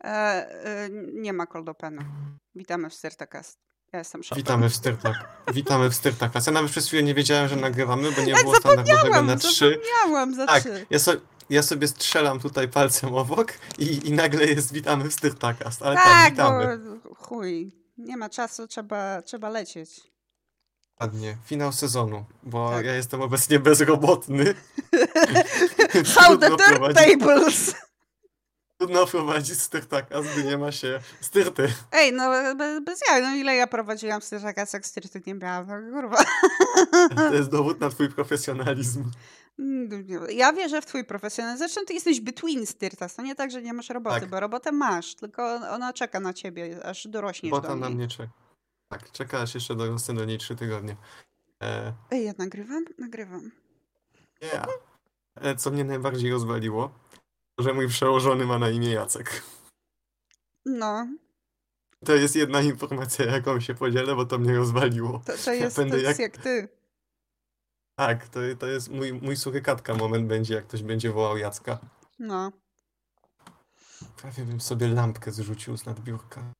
E, e, nie ma cold openu. Witamy w Styrtacast. Ja jestem szopem. Witamy w Styrtak. Witamy w Styrtakast. Ja nawet przez chwilę nie wiedziałem, że nagrywamy, bo nie Tak, było standardowego na trzy. Zapomniałam za Tak, trzy. ja, so, ja sobie strzelam tutaj palcem obok i, i nagle jest witamy w Styrtakast. Ale tak, Tak, witamy. bo chuj. Nie ma czasu, trzeba, trzeba lecieć. Ładnie. Finał sezonu, bo Tak. ja jestem obecnie bezrobotny. How the prowadzić- turntables! Trudno prowadzić Styrtakast, gdy nie ma się styrty. Ej, no bez, bez jaj, no ile ja prowadziłam Styrtacast, jak Styrty nie miałam, no, kurwa. To jest dowód na twój profesjonalizm. Ja wierzę w twój profesjonalizm. Zresztą ty jesteś between Styrtas. To nie tak, że nie masz roboty, Tak. bo robotę masz, tylko ona czeka na ciebie, aż dorośniesz Bo do tam na niej. mnie czeka. Tak, czeka aż jeszcze dorosnę do niej trzy tygodnie. E, Ej, ja nagrywam? Nagrywam. yeah. e, co mnie najbardziej rozwaliło, że mój przełożony ma na imię Jacek. No, To jest jedna informacja, jaką się podzielę, bo to mnie rozwaliło. to, to jest, to będę jest jak- jak ty. Tak, to, to jest mój, mój surykatka moment będzie, jak ktoś będzie wołał Jacka. No. Prawie bym sobie lampkę zrzucił z nadbiórka.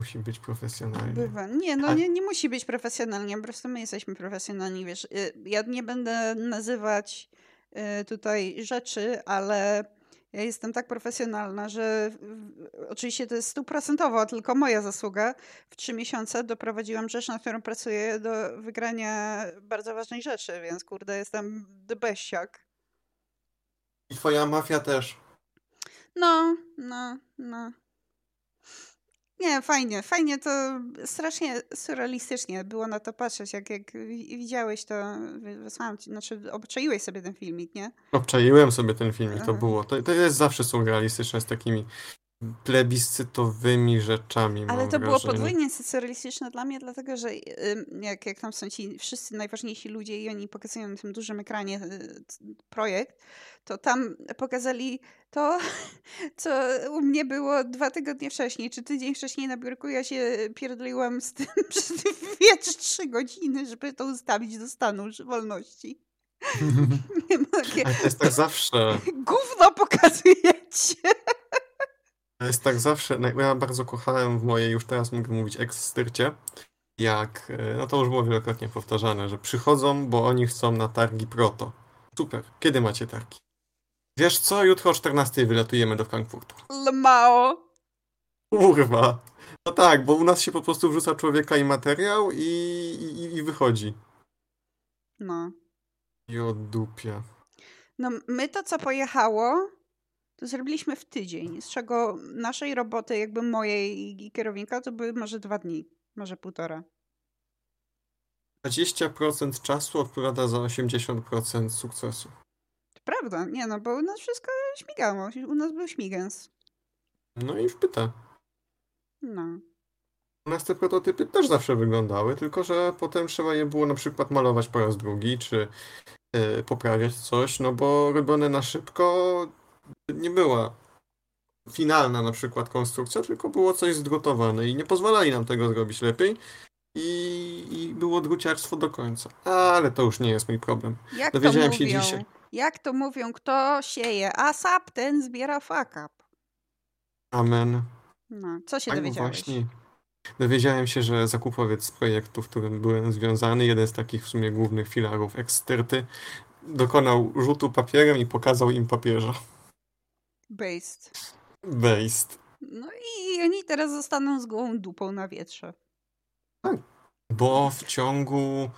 Musi być profesjonalnie. Bywa. Nie, no A- nie, nie musi być profesjonalnie, po prostu my jesteśmy profesjonalni, wiesz. Y, Ja nie będę nazywać tutaj rzeczy, ale ja jestem tak profesjonalna, że oczywiście to jest stuprocentowo tylko moja zasługa. W trzy miesiące doprowadziłam rzecz, na którą pracuję, do wygrania bardzo ważnej rzeczy, więc kurde, jestem debeściak. I twoja mafia też. No, no, no. Nie, fajnie, fajnie to strasznie surrealistycznie było na to patrzeć, jak, jak wi- widziałeś to, wy- wysłałam ci, znaczy obczaiłeś sobie ten filmik, nie? Obczaiłem sobie ten filmik, to było. To, to jest zawsze surrealistyczne z takimi plebiscytowymi rzeczami. Ale to było wrażenie. podwójnie surrealistyczne dla mnie, dlatego że ym, jak, jak tam są ci wszyscy najważniejsi ludzie i oni pokazują na tym dużym ekranie y, projekt, to tam pokazali to, co u mnie było dwa tygodnie wcześniej, czy tydzień wcześniej na biurku. Ja się pierdoliłam z tym przez dwie czy trzy godziny, żeby to ustawić do stanu wolności. Nie mogę. Ale to jest tak zawsze. Gówno pokazujecie! To jest tak zawsze. no, Ja bardzo kochałem w mojej, już teraz mogę mówić, ex-styrcie, jak, e, no to już było wielokrotnie powtarzane, że przychodzą, bo oni chcą na targi proto. Super. Kiedy macie targi? Wiesz co, jutro o 14 wylatujemy do Frankfurtu. Lmao. Kurwa. No tak, bo u nas się po prostu wrzuca człowieka i materiał i, i, i wychodzi. No. I dupia. No, my to, co pojechało, to zrobiliśmy w tydzień, z czego naszej roboty, jakby mojej i kierownika, to były może dwa dni, może półtora. 20% czasu odpowiada za 80% sukcesu. To prawda, nie no, bo u nas wszystko śmigało, u nas był śmigens. No i wpyta. No. U nas te prototypy też zawsze wyglądały, tylko że potem trzeba je było na przykład malować po raz drugi, czy e, poprawiać coś, no bo robione na szybko nie była finalna na przykład konstrukcja, tylko było coś zdrutowane i nie pozwalali nam tego zrobić lepiej i, i było druciarstwo do końca. Ale to już nie jest mój problem. Jak to Dowiedziałem się dzisiaj. Jak to mówią, kto sieje asap, ten zbiera fuck up. Amen. No, co się Tak, dowiedziałeś? właśnie. Dowiedziałem się, że zakupowiec z projektu, w którym byłem związany, jeden z takich w sumie głównych filarów eksterty, dokonał rzutu papierem i pokazał im papieża. Based. Based. No i oni teraz zostaną z gołą dupą na wietrze. Bo w ciągu,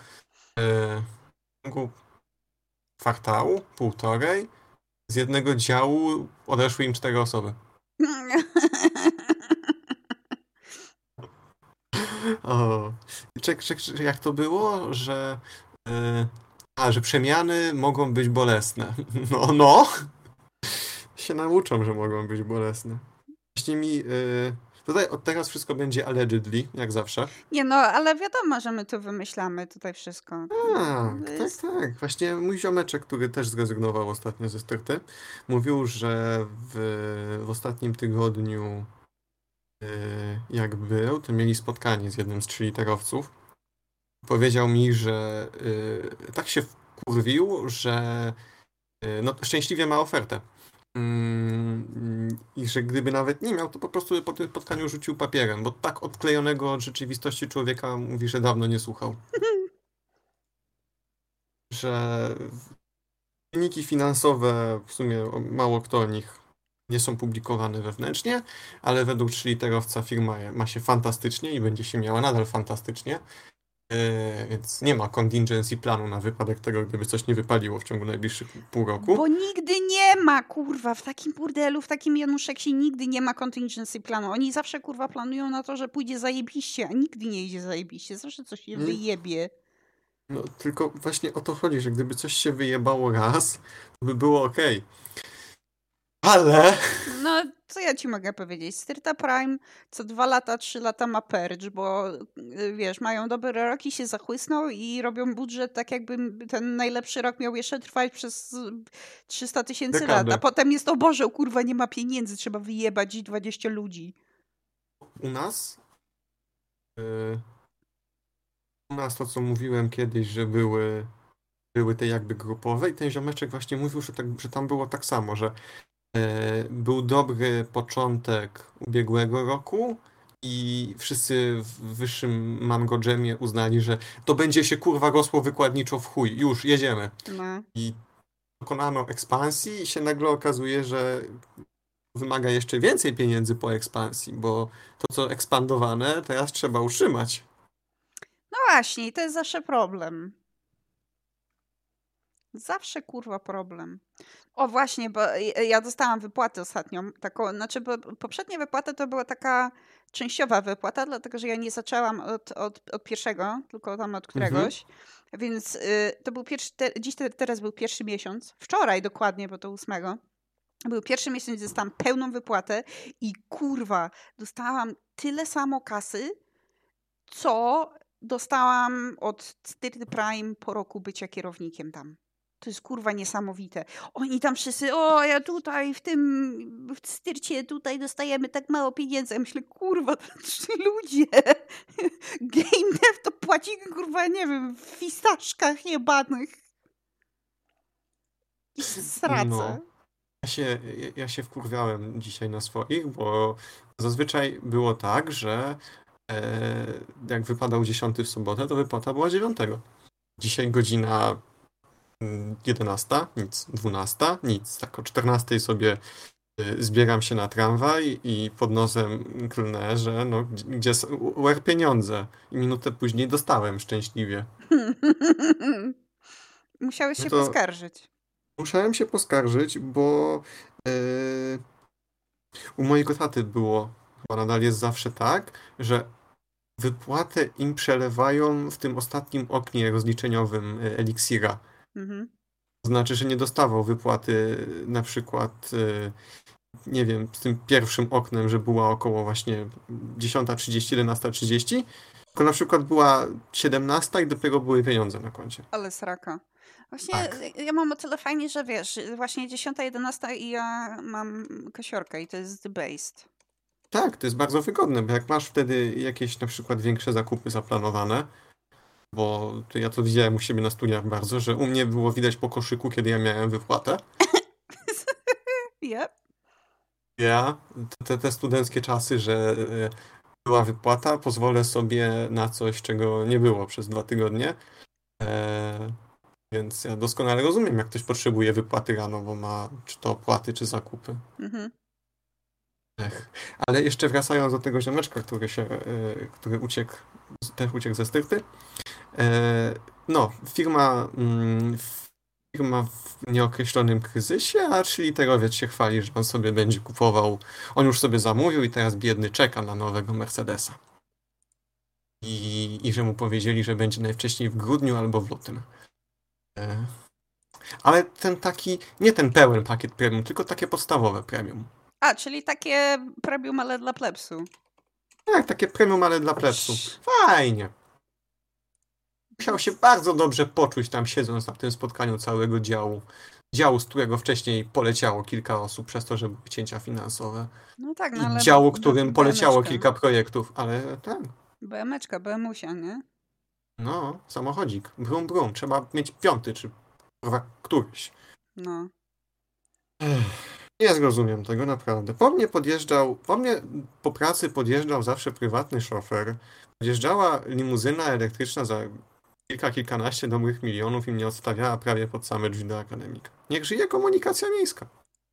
e, w ciągu kwartału, półtorej, z jednego działu odeszły im cztery osoby. O. Czek, czek, czek, jak to było, że. e, a, że przemiany mogą być bolesne. No, no. Się nauczą, że mogą być bolesne. Właśnie mi. e, tutaj od teraz wszystko będzie allegedly, jak zawsze. Nie no, ale wiadomo, że my tu wymyślamy tutaj wszystko. Tak, To tak, jest- tak. Właśnie mój ziomeczek, który też zrezygnował ostatnio ze styrty, mówił, że w, w ostatnim tygodniu, e, jak był, to mieli spotkanie z jednym z trzyliterowców. Powiedział mi, że e, tak się wkurwił, że no, szczęśliwie ma ofertę. Mm, i że gdyby nawet nie miał, to po prostu po tym spotkaniu rzucił papierem, bo tak odklejonego od rzeczywistości człowieka mówi, że dawno nie słuchał. że wyniki finansowe, w sumie mało kto o nich nie są publikowane wewnętrznie, ale według trzyliterowca firma ma się fantastycznie i będzie się miała nadal fantastycznie. Yy, więc nie ma contingency planu na wypadek tego, gdyby coś nie wypaliło w ciągu najbliższych pół roku. Bo nigdy nie ma, kurwa, w takim burdelu, w takim Januszeksie nigdy nie ma contingency planu. Oni zawsze, kurwa, planują na to, że pójdzie zajebiście, a nigdy nie idzie zajebiście. Zawsze coś się wyjebie. No, tylko właśnie o to chodzi, że gdyby coś się wyjebało raz, to by było ok. Ale... No, co ja ci mogę powiedzieć? Styrta Prime co dwa lata, trzy lata ma purge, bo y, wiesz, mają dobre roki, się zachłysną i robią budżet tak jakby ten najlepszy rok miał jeszcze trwać przez 300 tysięcy lat, a potem jest, o Boże, kurwa, nie ma pieniędzy, trzeba wyjebać 20 ludzi. U nas... Yy, u nas to, co mówiłem kiedyś, że były były te jakby grupowe i ten ziomeczek właśnie mówił, że, tak, że tam było tak samo, że był dobry początek ubiegłego roku i wszyscy w wyższym Mango Jamie uznali, że to będzie się kurwa rosło wykładniczo w chuj, już jedziemy. No. I dokonano ekspansji i się nagle okazuje, że wymaga jeszcze więcej pieniędzy po ekspansji, bo to co ekspandowane teraz trzeba utrzymać. No właśnie, to jest zawsze problem. Zawsze kurwa problem. O właśnie, bo ja dostałam wypłatę ostatnią. Taką, znaczy, bo poprzednia wypłata to była taka częściowa wypłata, dlatego że ja nie zaczęłam od, od, od pierwszego, tylko tam od mhm. któregoś. Mhm. Więc y, to był pierwszy, te, dziś te, teraz był pierwszy miesiąc. Wczoraj dokładnie, bo to ósmego. Był pierwszy miesiąc, dostałam pełną wypłatę i kurwa, dostałam tyle samo kasy, co dostałam od Styrty Prime po roku bycia kierownikiem tam. To jest kurwa niesamowite. Oni tam wszyscy, o ja tutaj w tym w styrcie tutaj dostajemy tak mało pieniędzy. Ja myślę, kurwa, trzy ludzie. Game dev to płaci kurwa, nie wiem, w fistaszkach jebanych. I srace. No. Ja się, ja się wkurwiałem dzisiaj na swoich, bo zazwyczaj było tak, że e, jak wypadał 10 w sobotę, to wypłata była 9. Dzisiaj godzina 11, nic, 12, nic. Tak o 14 sobie y, zbieram się na tramwaj i pod nosem klnę, że no, gdzie są UR pieniądze. I minutę później dostałem szczęśliwie. Musiałeś no się poskarżyć. Musiałem się poskarżyć, bo yy, u mojego taty było, chyba nadal jest zawsze tak, że wypłatę im przelewają w tym ostatnim oknie rozliczeniowym y, eliksira. Mhm. Znaczy, że nie dostawał wypłaty na przykład, y, nie wiem, z tym pierwszym oknem, że była około właśnie 10.30, 11.30, tylko na przykład była 17 i dopiero były pieniądze na koncie. Ale sraka. Właśnie tak. ja mam o tyle fajnie, że wiesz, właśnie 10, 11 i ja mam kosiorkę i to jest the based. Tak, to jest bardzo wygodne, bo jak masz wtedy jakieś na przykład większe zakupy zaplanowane, bo ja to widziałem u siebie na studiach bardzo, że u mnie było widać po koszyku, kiedy ja miałem wypłatę. yep. Ja, te, te studenckie czasy, że e, była wypłata, pozwolę sobie na coś, czego nie było przez dwa tygodnie. E, więc ja doskonale rozumiem, jak ktoś potrzebuje wypłaty rano, bo ma czy to opłaty, czy zakupy. Mhm. Ech. Ale jeszcze wracając do tego ziomeczka, który się, e, który uciekł, też uciekł ze styrty. E, no, firma, mm, firma w nieokreślonym kryzysie, a literowiec się chwali, że on sobie będzie kupował, on już sobie zamówił i teraz biedny czeka na nowego Mercedesa. I, i że mu powiedzieli, że będzie najwcześniej w grudniu albo w lutym. E, ale ten taki, nie ten pełen pakiet premium, tylko takie podstawowe premium. A, czyli takie premium, ale dla plebsu. Tak, takie premium, ale dla plebsu. Fajnie. Musiał się bardzo dobrze poczuć tam siedząc na tym spotkaniu całego działu. Działu, z którego wcześniej poleciało kilka osób przez to, że były cięcia finansowe. No tak, no ale... I działu, którym poleciało kilka projektów, ale tak. BMeczka, BMusia, nie? No, samochodzik. Brum, brum. Trzeba mieć piąty, czy któryś. No. Ech. Nie zrozumiem tego naprawdę. Po mnie podjeżdżał, po mnie po pracy podjeżdżał zawsze prywatny szofer. Podjeżdżała limuzyna elektryczna za kilka, kilkanaście dobrych milionów i mnie odstawiała prawie pod same drzwi do akademika. Niech żyje komunikacja miejska.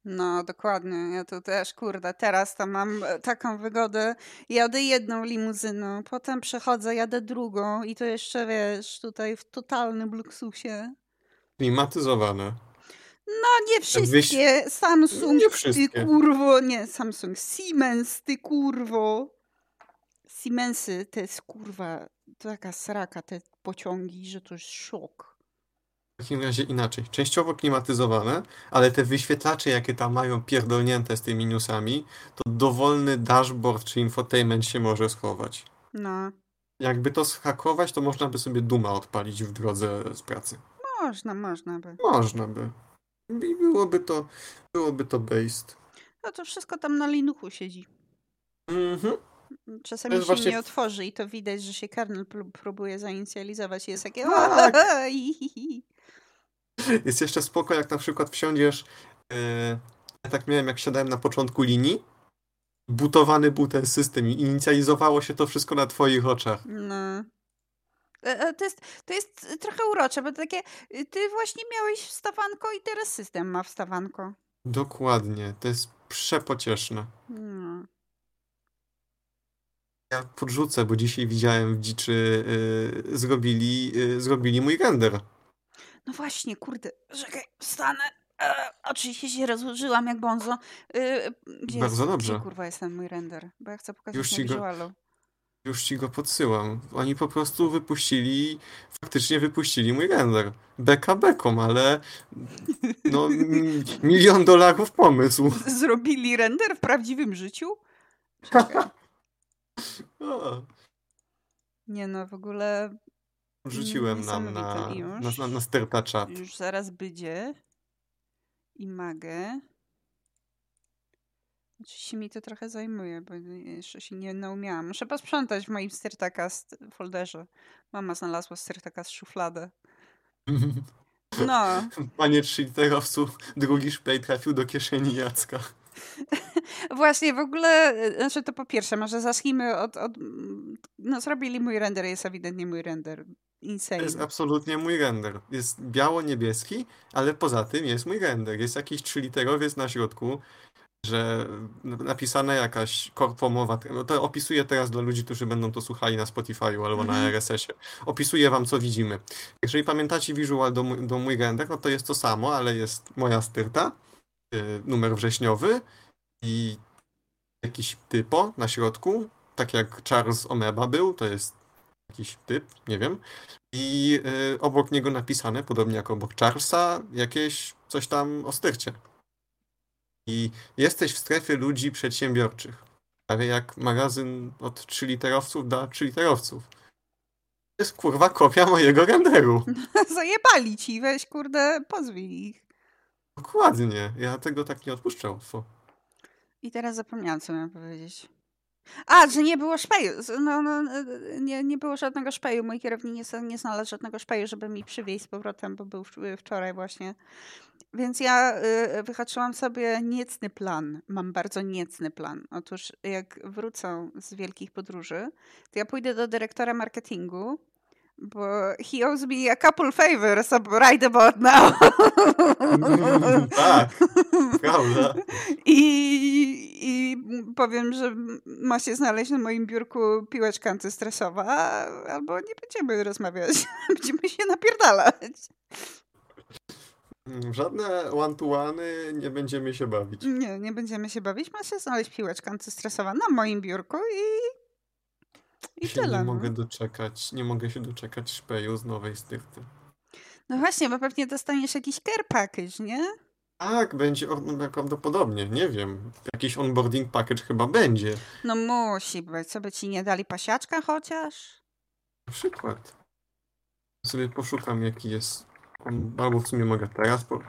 No, dokładnie. Ja tu też, kurde, teraz tam mam e, taką wygodę. Jadę jedną limuzyną, potem przechodzę, jadę drugą i to jeszcze, wiesz, tutaj w totalnym luksusie. Klimatyzowane. No, nie wszystkie. Samsung, Nie wszystkie. ty kurwo. Nie, Samsung. Siemens, ty kurwo. Siemensy, to jest kurwa taka sraka, te pociągi, że to jest szok. W takim razie inaczej. Częściowo klimatyzowane, ale te wyświetlacze, jakie tam mają pierdolnięte z tymi minusami, to dowolny dashboard czy infotainment się może schować. No, Jakby to zhakować, to można by sobie Duma odpalić w drodze z pracy. można, można by. Można by. I byłoby to, byłoby to based. No to wszystko tam na Linuxu siedzi. Mhm. Czasami się właśnie- nie otworzy i to widać, że się kernel pró- próbuje zainicjalizować i jest takie Tak. Jest jeszcze spoko, jak na przykład wsiądziesz. e, ja tak miałem, jak siadałem na początku linii. Butowany był ten system i inicjalizowało się to wszystko na twoich oczach. No. E, e, To jest, to jest trochę urocze, bo takie, ty właśnie miałeś wstawanko i teraz system ma wstawanko. Dokładnie. To jest przepocieszne. No. Ja podrzucę, bo dzisiaj widziałem w dziczy y, zrobili, y, zrobili mój render. No właśnie, kurde, czekaj, wstanę. E, oczywiście się rozłożyłam jak bonzo. E, gdzie Bardzo jest, dobrze. Gdzie kurwa jest ten mój render? Bo ja chcę pokazać Już na ci go- wizualu. Już ci go podsyłam. Oni po prostu wypuścili, faktycznie wypuścili mój render. Beka beką, ale no milion dolarów pomysł. Zrobili render w prawdziwym życiu? Czekaj. Nie no, w ogóle Wrzuciłem nam na, już. na, na sterta czat. już zaraz będzie. Imagę. Oczywiście mi to trochę zajmuje, bo jeszcze się nie naumiałam. Muszę posprzątać w moim Styrtacast folderze. Mama znalazła Styrtacast szufladę. No, Panie trzyliterowcu, drugi szpej trafił do kieszeni Jacka. właśnie w ogóle, y, znaczy to po pierwsze, może zacznijmy od, od mm, no zrobili mój render, jest ewidentnie mój render. To Insane. jest absolutnie mój render. Jest biało-niebieski, ale poza tym jest mój render. Jest jakiś trzyliterowiec na środku, że napisana jakaś korpomowa. No to opisuję teraz dla ludzi, którzy będą to słuchali na Spotify'u albo na Mhm. RSS-ie. Opisuję wam, co widzimy. Jeżeli pamiętacie visual do, mój- do mój render, no to jest to samo, ale jest moja styrta, numer wrześniowy i jakiś typo na środku, tak jak Charles Omeba był, to jest jakiś typ, nie wiem. I y, obok niego napisane, podobnie jak obok Charlesa, jakieś coś tam o styrcie. I jesteś w strefie ludzi przedsiębiorczych. Prawie jak magazyn od 3-literowców dla 3-literowców. To jest kurwa kopia mojego renderu. Zajebali ci, weź kurde, pozwij ich. Dokładnie. Ja tego tak nie odpuszczę łatwo. I teraz zapomniałam, co miałam powiedzieć. A, że nie było szpeju. No, no, y, nie, nie było żadnego szpeju. Mój kierownik nie, nie znalazł żadnego szpeju, żeby mi przywieźć z powrotem, bo był wczoraj właśnie. Więc ja y, wyhaczyłam sobie niecny plan. Mam bardzo niecny plan. Otóż jak wrócę z wielkich podróży, to ja pójdę do dyrektora marketingu, bo he owes me a couple favors right about now. tak, prawda. I, I powiem, że ma się znaleźć na moim biurku piłeczka antystresowa, albo nie będziemy rozmawiać. Będziemy się napierdalać. Żadne one-to-one nie będziemy się bawić. Nie, nie będziemy się bawić. Ma się znaleźć piłeczka antystresowa na moim biurku i, i tyle. nie no. mogę doczekać, nie mogę się doczekać szpeju z nowej styrty. No właśnie, bo pewnie dostaniesz jakiś care package, nie? Tak, będzie prawdopodobnie, nie wiem. Jakiś onboarding package chyba będzie. No musi być. Co by ci nie dali pasiaczka chociaż? Na przykład. Sobie poszukam jaki jest. Albo w sumie mogę teraz. Po...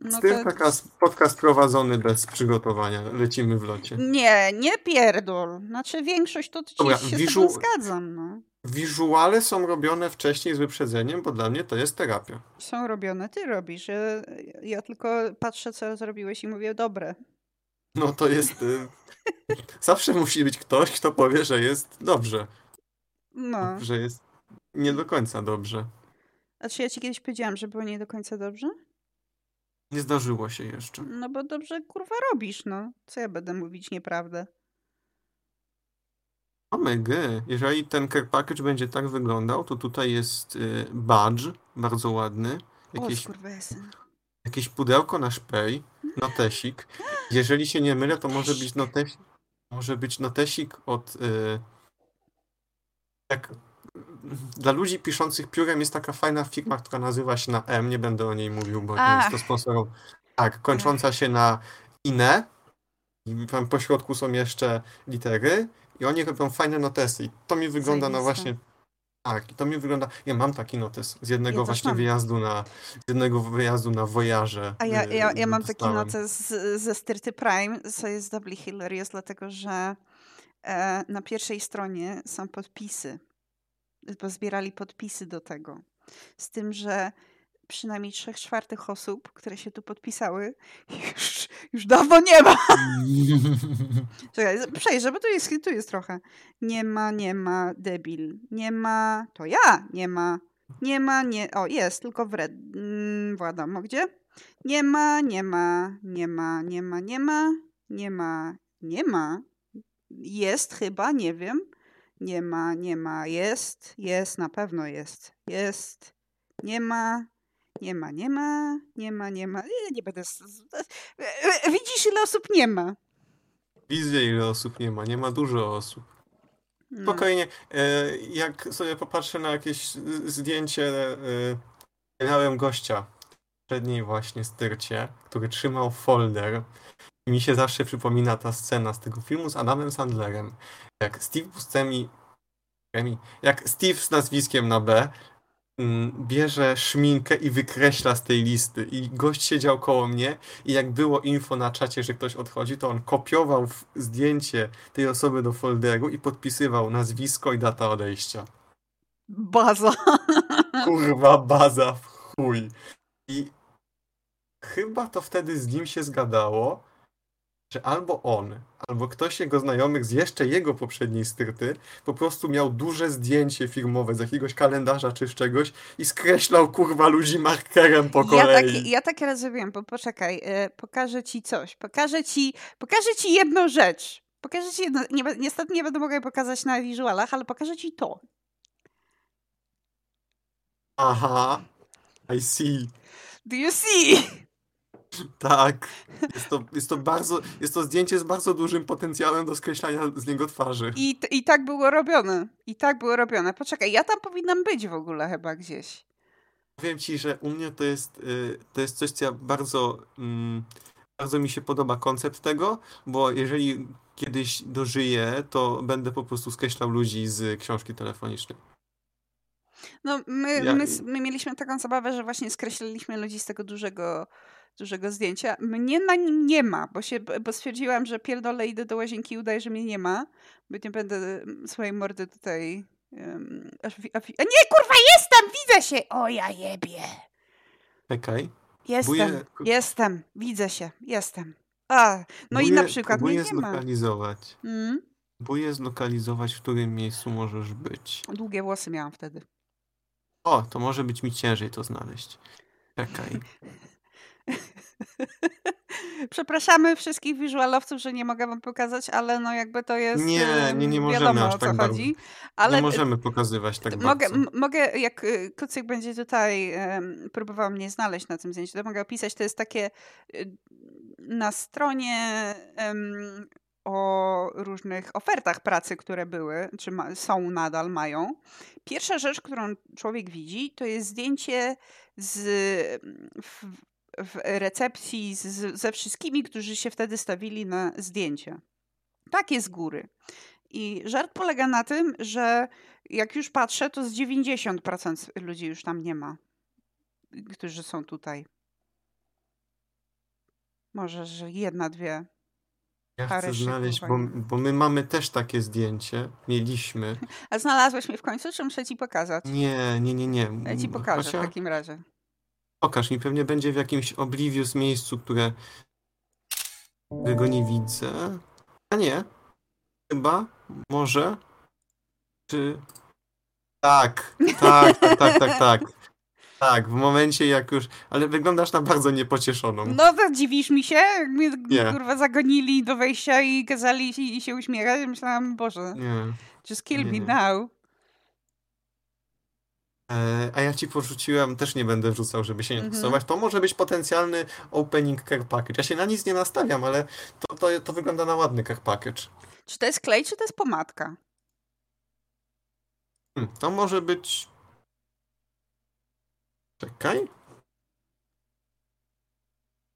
No Styrta Cast- podcast prowadzony bez przygotowania. Lecimy w locie. Nie, nie pierdol. Znaczy większość to ci Dobra, się tobą zgadzam, no. wizuale są robione wcześniej z wyprzedzeniem, bo dla mnie to jest terapia. Są robione, ty robisz. Ja, ja tylko patrzę, co zrobiłeś i mówię, dobre. No to jest. Y, zawsze musi być ktoś, kto powie, że jest dobrze. No. Że jest nie do końca dobrze. A czy ja ci kiedyś powiedziałam, że było nie do końca dobrze? Nie zdarzyło się jeszcze. No bo dobrze kurwa robisz, no. Co ja będę mówić nieprawdę? Omega, jeżeli ten care package będzie tak wyglądał, to tutaj jest y, badge, bardzo ładny. Jakieś, o, jakieś pudełko na szpej, notesik. Jeżeli się nie mylę, to może być notesik, może być notesik od... Y, jak dla ludzi piszących piórem jest taka fajna firma, która nazywa się na M, nie będę o niej mówił, bo nie jest to sponsorą. Tak, kończąca się na INE. I tam po środku są jeszcze litery i oni robią fajne notesy. I to mi wygląda na właśnie. Tak, i to mi wygląda. Ja mam taki notes z jednego ja właśnie wyjazdu na z jednego wyjazdu na wojaże. A ja, ja, ja mam taki notes z, ze Styrty Prime, co jest doubly hilarious, dlatego że e, na pierwszej stronie są podpisy zbierali podpisy do tego. Z tym, że przynajmniej trzech czwartych osób, które się tu podpisały, już, już dawno nie ma. Czekaj, przejrzę, bo tu jest, tu jest trochę. Nie ma, nie ma, debil. Nie ma, to ja, nie ma. Nie ma, nie, o jest, tylko w red. Mm, wiadomo gdzie. Nie ma, nie ma, nie ma, nie ma, nie ma, nie ma, nie ma. Jest chyba, nie wiem. Nie ma, nie ma, jest, jest, na pewno jest, jest, nie ma, nie ma, nie ma, nie ma, nie ma. Nie, nie będę. E, widzisz, ile osób nie ma? Widzę, ile osób nie ma. Nie ma dużo osób. No. Spokojnie. E, jak sobie popatrzę na jakieś zdjęcie, e, miałem gościa przedniej właśnie styrcie, który trzymał folder. Mi się zawsze przypomina ta scena z tego filmu z Adamem Sandlerem, jak Steve Buscemi, jak Steve z nazwiskiem na B mm, bierze szminkę i wykreśla z tej listy i gość siedział koło mnie i jak było info na czacie, że ktoś odchodzi, to on kopiował zdjęcie tej osoby do folderu i podpisywał nazwisko i data odejścia. Baza. Kurwa, baza w chuj. I chyba to wtedy z nim się zgadało, że albo on, albo ktoś jego znajomych z jeszcze jego poprzedniej styrty po prostu miał duże zdjęcie filmowe z jakiegoś kalendarza czy z czegoś i skreślał kurwa ludzi markerem po kolei. Ja tak, ja tak rozumiem, bo poczekaj, yy, pokażę ci coś. Pokażę ci, pokażę ci jedną rzecz. Pokażę ci jedno, nie, niestety nie będę mogła pokazać na wizualach, ale pokażę ci to. Aha, I see. Do you see? Tak. Jest to, jest to bardzo, jest to zdjęcie z bardzo dużym potencjałem do skreślania z niego twarzy. I, I tak było robione. I tak było robione. Poczekaj, ja tam powinnam być w ogóle chyba gdzieś. Powiem ci, że u mnie to jest, y, to jest coś, co ja bardzo, mm, bardzo mi się podoba koncept tego, bo jeżeli kiedyś dożyję, to będę po prostu skreślał ludzi z książki telefonicznej. No, my, ja... my, my mieliśmy taką zabawę, że właśnie skreśliliśmy ludzi z tego dużego dużego zdjęcia. Mnie na nim nie ma, bo, się, bo stwierdziłam, że pierdolę, idę do łazienki i udaję, że mnie nie ma, bo nie będę mm, swojej mordy tutaj... Um, aż, a, nie, kurwa, jestem! Widzę się! O, ja jebie! Czekaj. Jestem, Buję... jestem, widzę się, jestem. A, no i na przykład mnie nie zlokalizować. ma. Próbuję zlokalizować, w którym miejscu możesz być. Długie włosy miałam wtedy. O, to może być mi ciężej to znaleźć. Czekaj. Przepraszamy wszystkich wizualowców, że nie mogę wam pokazać, ale no jakby to jest. Nie, nie, nie możemy wiadomo, aż tak bardzo. Ale nie możemy pokazywać tak mogę, bardzo. Mogę, jak y, Kucyk będzie tutaj próbował mnie znaleźć na tym zdjęciu, to mogę opisać. To jest takie y, na stronie um, o różnych ofertach pracy, które były, czy ma, są nadal, mają. Pierwsza rzecz, którą człowiek widzi, to jest zdjęcie z, w, w recepcji z, ze wszystkimi, którzy się wtedy stawili na zdjęcia. Takie z góry. I żart polega na tym, że jak już patrzę, to z 90% ludzi już tam nie ma, którzy są tutaj. Może, że jedna, dwie. Ja chcę znaleźć, bo, bo my mamy też takie zdjęcie. Mieliśmy. A znalazłeś mnie w końcu, czy muszę ci pokazać? Nie, nie, nie, nie. Ja ci pokażę w Chociaż- takim razie. Pokaż mi, pewnie będzie w jakimś Oblivious miejscu, które którego nie widzę. A nie. Chyba, może. Czy. Tak, tak, tak, tak, tak, tak. Tak, w momencie jak już. Ale wyglądasz na bardzo niepocieszoną. No to dziwisz mi się? Jak mnie Nie. kurwa zagonili do wejścia i kazali się, się uśmiechać. Myślałam, Boże, Nie. just kill Nie, me now. E, a ja ci porzuciłem, też nie będę wrzucał, żeby się nie Mhm. testować. To może być potencjalny opening care package. Ja się na nic nie nastawiam, ale to, to, to wygląda na ładny care package. Czy to jest klej, czy to jest pomadka? Hmm, to może być. Czekaj.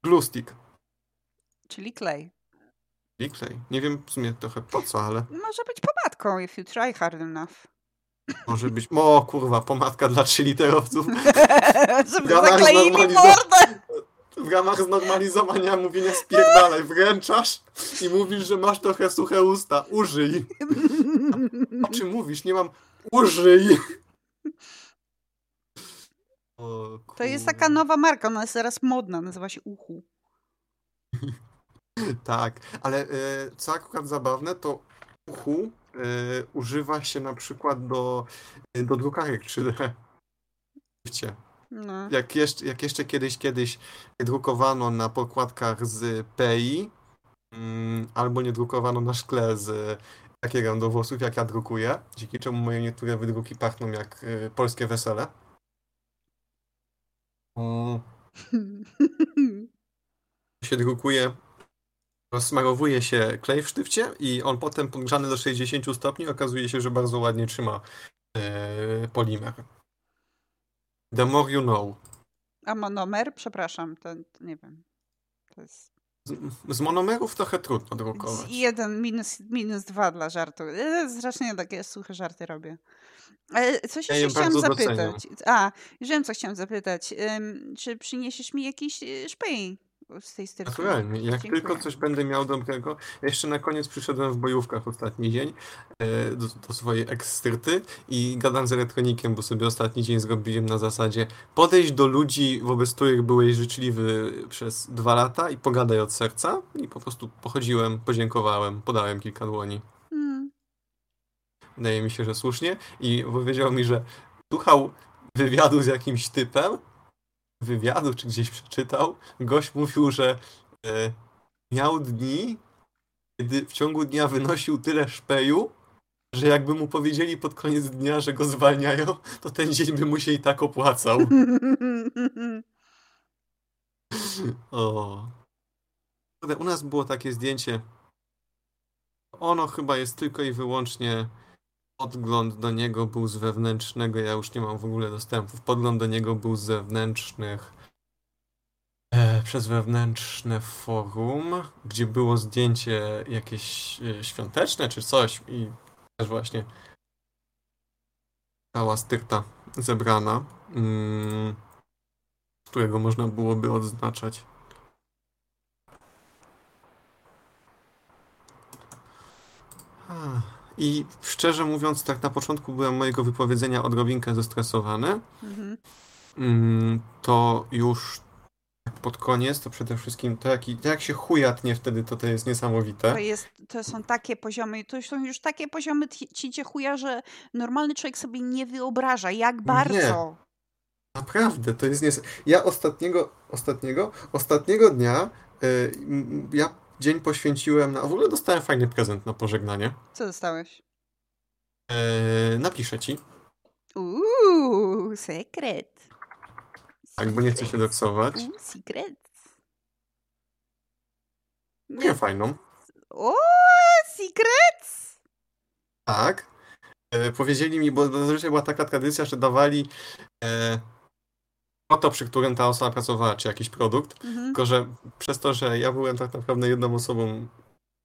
Glue stick. Czyli klej. I klej. Nie wiem w sumie trochę po co, ale Może być pomadką, if you try hard enough. Może być. O kurwa, pomadka dla trzyliterowców. Żeby zakleili mi mordę! W ramach znormalizowania mówienia spierdalaj, wręczasz i mówisz, że masz trochę suche usta. Użyj. O czym mówisz? Nie mam. Użyj! O, To jest taka nowa marka, ona jest teraz modna, nazywa się Uchu. Tak, ale e, co akurat zabawne, to uchu używa się na przykład do, e, do drukarek 3D. Wiecie, No. Jak jeszcze, jak jeszcze kiedyś, kiedyś drukowano na pokładkach z PI, mm, albo nie drukowano na szkle z takiego do włosów, jak ja drukuję, dzięki czemu moje niektóre wydruki pachną jak e, polskie wesele. Mm, się drukuje, rozsmarowuje się klej w sztywcie i on potem podgrzany do 60 stopni okazuje się, że bardzo ładnie trzyma e, polimer. The more you know. A monomer? Przepraszam, to nie wiem. To jest Z, z monomerów trochę trudno z drukować. jeden minus, minus dwa dla żartu. E, Strasznie takie suche żarty robię. Ale coś Ja jeszcze je chciałam zapytać. A, już wiem, co chciałam zapytać. Ym, czy przyniesiesz mi jakiś y, szpej z tej strony? Naturalnie. Jak Dziękuję. tylko coś będę miał dobrego. Jeszcze na koniec przyszedłem w bojówkach ostatni dzień e, do, do swojej ekstryty i gadam z elektronikiem, bo sobie ostatni dzień zrobiłem na zasadzie podejść do ludzi, wobec których byłeś życzliwy przez dwa lata i pogadaj od serca. I po prostu pochodziłem, podziękowałem, podałem kilka dłoni. Hmm. Wydaje mi się, że słusznie. I powiedział mi, że słuchał wywiadu z jakimś typem, wywiadu czy gdzieś przeczytał, gość mówił, że e, miał dni, kiedy w ciągu dnia wynosił tyle szpeju, że jakby mu powiedzieli pod koniec dnia, że go zwalniają, to ten dzień by mu się i tak opłacał. O. U nas było takie zdjęcie. Ono chyba jest tylko i wyłącznie podgląd do niego był z wewnętrznego, ja już nie mam w ogóle dostępu. Podgląd do niego był z zewnętrznych e, przez wewnętrzne forum, gdzie było zdjęcie jakieś e, świąteczne czy coś i też właśnie cała styrta zebrana, mm, którego można byłoby odznaczać. Ah, I szczerze mówiąc, tak na początku byłem mojego wypowiedzenia odrobinkę zestresowany. Mhm. Mm, to już pod koniec, to przede wszystkim to, jaki, to jak się chuja tnie wtedy, to to jest niesamowite. To, jest, to są takie poziomy, to są już takie poziomy ci- cicie chuja, że normalny człowiek sobie nie wyobraża, jak bardzo. Naprawdę, to jest nies... Ja ostatniego, ostatniego, ostatniego dnia, y, m, ja dzień poświęciłem na... W ogóle dostałem fajny prezent na pożegnanie. Co dostałeś? E, napiszę ci, Uuu, sekret. tak, bo nie chcę się doksować. Uuu, secret. Nie fajną. O, secret! Tak. E, powiedzieli mi, bo zazwyczaj była taka tradycja, że dawali e, oto, przy którym ta osoba pracowała, czy jakiś produkt, Mhm. tylko że przez to, że ja byłem tak naprawdę jedną osobą,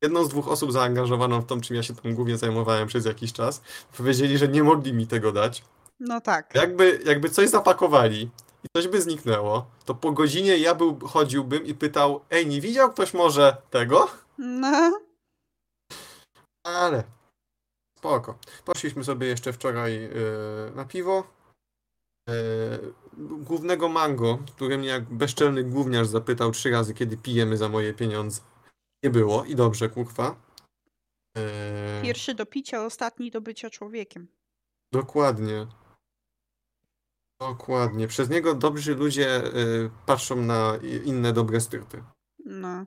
jedną z dwóch osób zaangażowaną w to, czym ja się tam głównie zajmowałem przez jakiś czas, powiedzieli, że nie mogli mi tego dać. No tak. Jakby, jakby coś zapakowali i coś by zniknęło, to po godzinie ja był, chodziłbym i pytał, ej, nie widział ktoś może tego? No. Ale spoko. Poszliśmy sobie jeszcze wczoraj yy, na piwo. Yy, głównego mango, który mnie jak bezczelny gówniarz zapytał trzy razy, kiedy pijemy za moje pieniądze. Nie było i dobrze, kurwa. Yy, Pierwszy do picia, ostatni do bycia człowiekiem. dokładnie. Dokładnie. Przez niego dobrzy ludzie yy, patrzą na inne dobre styrty. No.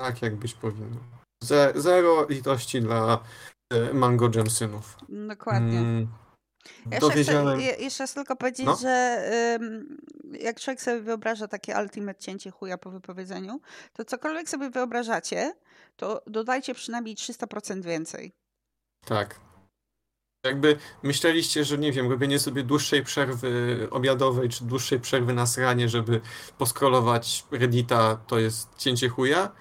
Tak jak być powinno. Ze, zero litości dla yy, Mango Jamsynów. Dokładnie. Mm, Ja chcę, jeszcze chcę tylko powiedzieć, No. że ym, jak człowiek sobie wyobraża takie ultimate cięcie chuja po wypowiedzeniu, to cokolwiek sobie wyobrażacie, to dodajcie przynajmniej 300% więcej. Tak. Jakby myśleliście, że nie wiem, robienie sobie dłuższej przerwy obiadowej, czy dłuższej przerwy na sranie, żeby poskrolować Reddita, to jest cięcie chuja.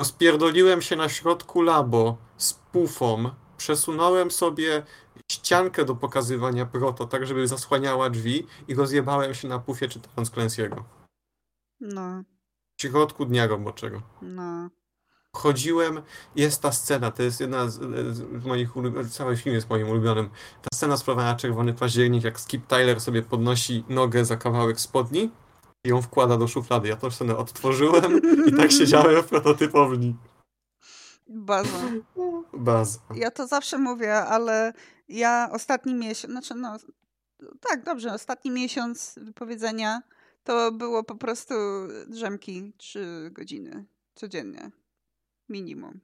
Rozpierdoliłem się na środku labo z pufą, przesunąłem sobie ściankę do pokazywania proto, tak żeby zasłaniała drzwi i rozjebałem się na pufie czytając Clancy'ego. No, W środku dnia roboczego. no. chodziłem, jest ta scena, to jest jedna z, z moich ulubionych, cały film jest moim ulubionym. Ta scena sprawiana Czerwony Październik, jak Skip Tyler sobie podnosi nogę za kawałek spodni i ją wkłada do szuflady. Ja tą scenę odtworzyłem i tak siedziałem w prototypowni. Baza. Baza. Ja to zawsze mówię, ale ja ostatni miesiąc, znaczy no, tak, dobrze, ostatni miesiąc wypowiedzenia to było po prostu drzemki 3 godziny codziennie. Minimum.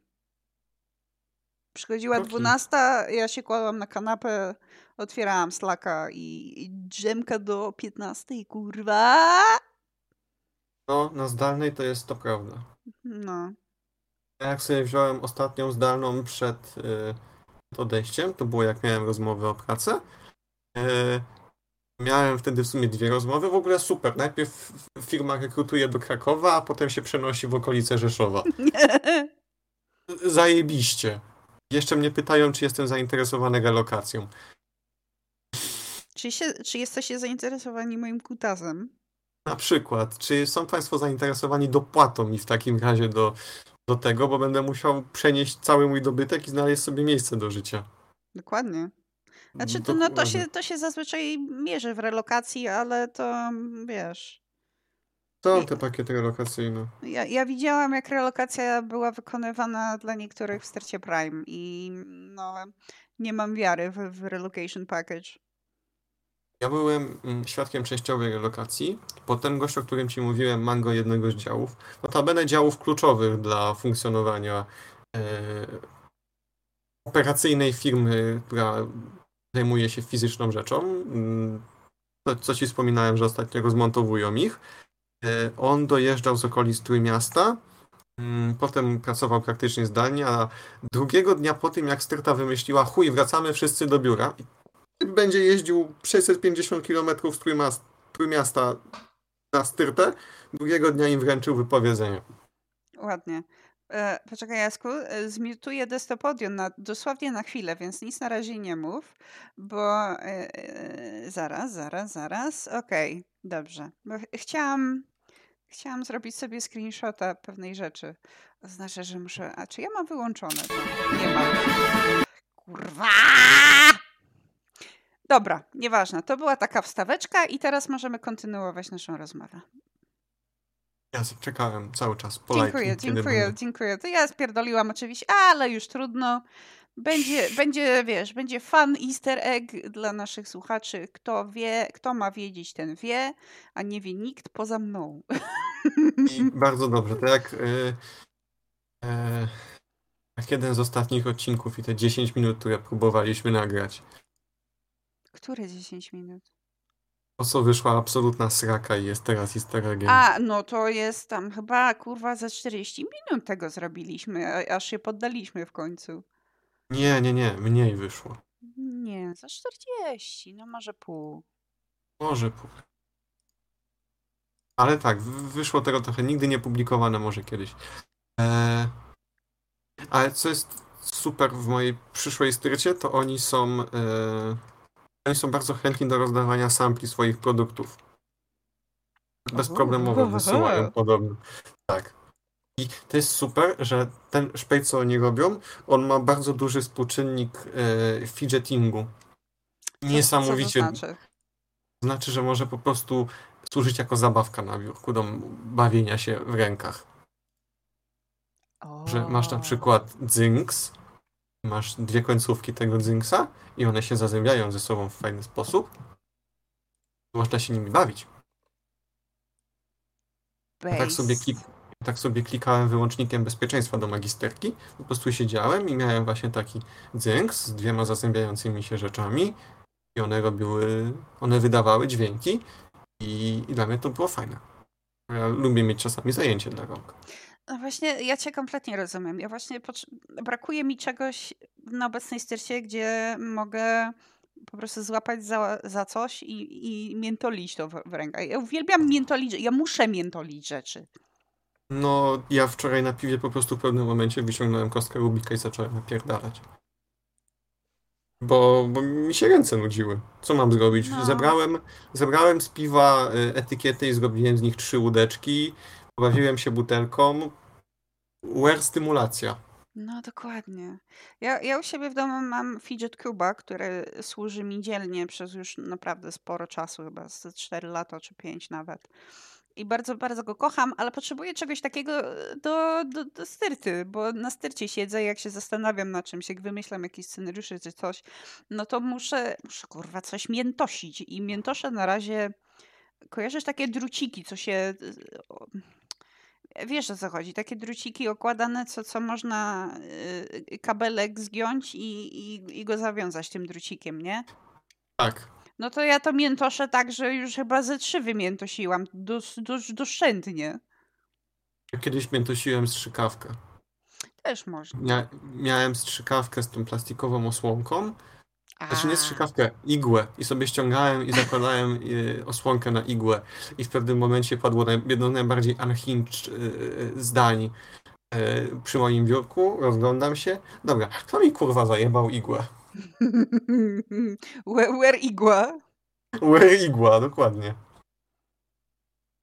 Przychodziła. 12, ja się kładłam na kanapę, otwierałam slaka i, i drzemka do 15, kurwa! No, na zdalnej to jest to prawda. No. Ja Jak sobie wziąłem ostatnią zdalną przed y, odejściem, to było jak miałem rozmowę o pracę. Y, miałem wtedy w sumie dwie rozmowy, w ogóle super. Najpierw firma rekrutuje do Krakowa, a potem się przenosi w okolice Rzeszowa. Zajebiście. Jeszcze mnie pytają, czy jestem zainteresowany relokacją. czy, się, czy jesteście zainteresowani moim kutasem? Na przykład, czy są Państwo zainteresowani dopłatą mi w takim razie do, do tego, bo będę musiał przenieść cały mój dobytek i znaleźć sobie miejsce do życia. Dokładnie. Znaczy, to, no, to, się, to się zazwyczaj mierzy w relokacji, ale to mm, wiesz. Są te pakiety relokacyjne. Ja, ja widziałam, jak relokacja była wykonywana dla niektórych w starcie Prime i no, nie mam wiary w, w relocation package. Ja byłem mm, świadkiem częściowej relokacji. Potem gość, o którym ci mówiłem, Mango jednego z działów. Notabene działów kluczowych dla funkcjonowania e, operacyjnej firmy, która zajmuje się fizyczną rzeczą. Mm, To, co ci wspominałem, że ostatnio rozmontowują ich. E, on dojeżdżał z okolic Trójmiasta. Mm, Potem pracował praktycznie zdalnie, a drugiego dnia po tym, jak Styrta wymyśliła, chuj, wracamy wszyscy do biura. Będzie jeździł 650 km z Trójmiasta, na Styrtę, drugiego dnia im wręczył wypowiedzenie. Ładnie. E, poczekaj, Jasku, e, zmiutuję destopodium na, dosłownie na chwilę, więc nic na razie nie mów, bo e, e, zaraz, zaraz, zaraz. Okej, dobrze. Bo ch- chciałam, chciałam zrobić sobie screenshota pewnej rzeczy. To znaczy, że muszę. A czy ja mam wyłączone? Nie mam. Kurwa! Dobra, nieważne. To była taka wstaweczka i teraz możemy kontynuować naszą rozmowę. Ja czekałem cały czas politely, Dziękuję, dziękuję, będę- dziękuję. To ja spierdoliłam oczywiście, ale już trudno. Będzie, będzie, wiesz, będzie fun easter egg dla naszych słuchaczy. Kto wie, kto ma wiedzieć, ten wie, a nie wie nikt poza mną. I bardzo dobrze. To jak, e, e, jak jeden z ostatnich odcinków i te 10 minut, które próbowaliśmy nagrać. Które 10 minut? Po co wyszła absolutna sraka i jest teraz easter eggiem. A, no to jest tam chyba, kurwa, za 40 minut tego zrobiliśmy, aż się poddaliśmy w końcu. Nie, nie, nie, mniej wyszło. Nie, za 40, no może pół. Może pół. Ale tak, wyszło tego trochę nigdy nie publikowane, może kiedyś. E, ale co jest super w mojej przyszłej strycie, to oni są e, oni są bardzo chętni do rozdawania sampli swoich produktów. Bezproblemowo wysyłają podobno. Tak. I to jest super, że ten szpej, co oni robią, on ma bardzo duży współczynnik e, fidgetingu. Niesamowicie. Co to znaczy? Znaczy, że może po prostu służyć jako zabawka na biurku do bawienia się w rękach. O. Że masz na przykład dzynks, masz dwie końcówki tego dzynka i one się zazębiają ze sobą w fajny sposób. Można się nimi bawić. Ja tak sobie, klik, tak sobie klikałem wyłącznikiem bezpieczeństwa do magisterki. Po prostu siedziałem i miałem właśnie taki dzynk z dwiema zazębiającymi się rzeczami i one robiły, one wydawały dźwięki i, i dla mnie to było fajne. Ja lubię mieć czasami zajęcie dla rąk. No właśnie, ja cię kompletnie rozumiem. Ja właśnie brakuje mi czegoś na obecnej styrcie, gdzie mogę po prostu złapać za, za coś i, i miętolić to w, w rękach. Ja uwielbiam miętolić, ja muszę miętolić rzeczy. No, ja wczoraj na piwie po prostu w pewnym momencie wyciągnąłem kostkę Rubika i zacząłem napierdalać. Bo, bo mi się ręce nudziły. Co mam zrobić? No. Zebrałem, zebrałem z piwa y, etykiety i zrobiłem z nich trzy łódeczki. Pobawiłem się butelką. Wear stymulacja. No dokładnie. Ja, ja u siebie w domu mam fidget cuba, który służy mi dzielnie przez już naprawdę sporo czasu, chyba z 4 lata czy 5 nawet. I bardzo, bardzo go kocham, ale potrzebuję czegoś takiego e, do, do, do styrty, bo na styrcie siedzę, jak się zastanawiam nad czymś, jak wymyślam jakieś scenariusze czy coś, no to muszę, muszę kurwa coś miętosić. I miętoszę na razie, kojarzysz takie druciki, co się e, Wiesz o co chodzi, takie druciki okładane, co, co można y, kabelek zgiąć i, i, i go zawiązać tym drucikiem, nie? Tak. No to ja to miętoszę tak, że już chyba ze trzy wymiętosiłam, doszczętnie. Kiedyś miętosiłem strzykawkę. Też można. Mia miałem strzykawkę z tą plastikową osłonką znaczy nie strzykawkę, igłę. I sobie ściągałem i zakładałem y, osłonkę na igłę. I w pewnym momencie padło jedno z najbardziej unhinged y, zdań y, przy moim biurku. Rozglądam się. Dobra, kto mi kurwa zajebał igłę? Where igła? Where igła, dokładnie.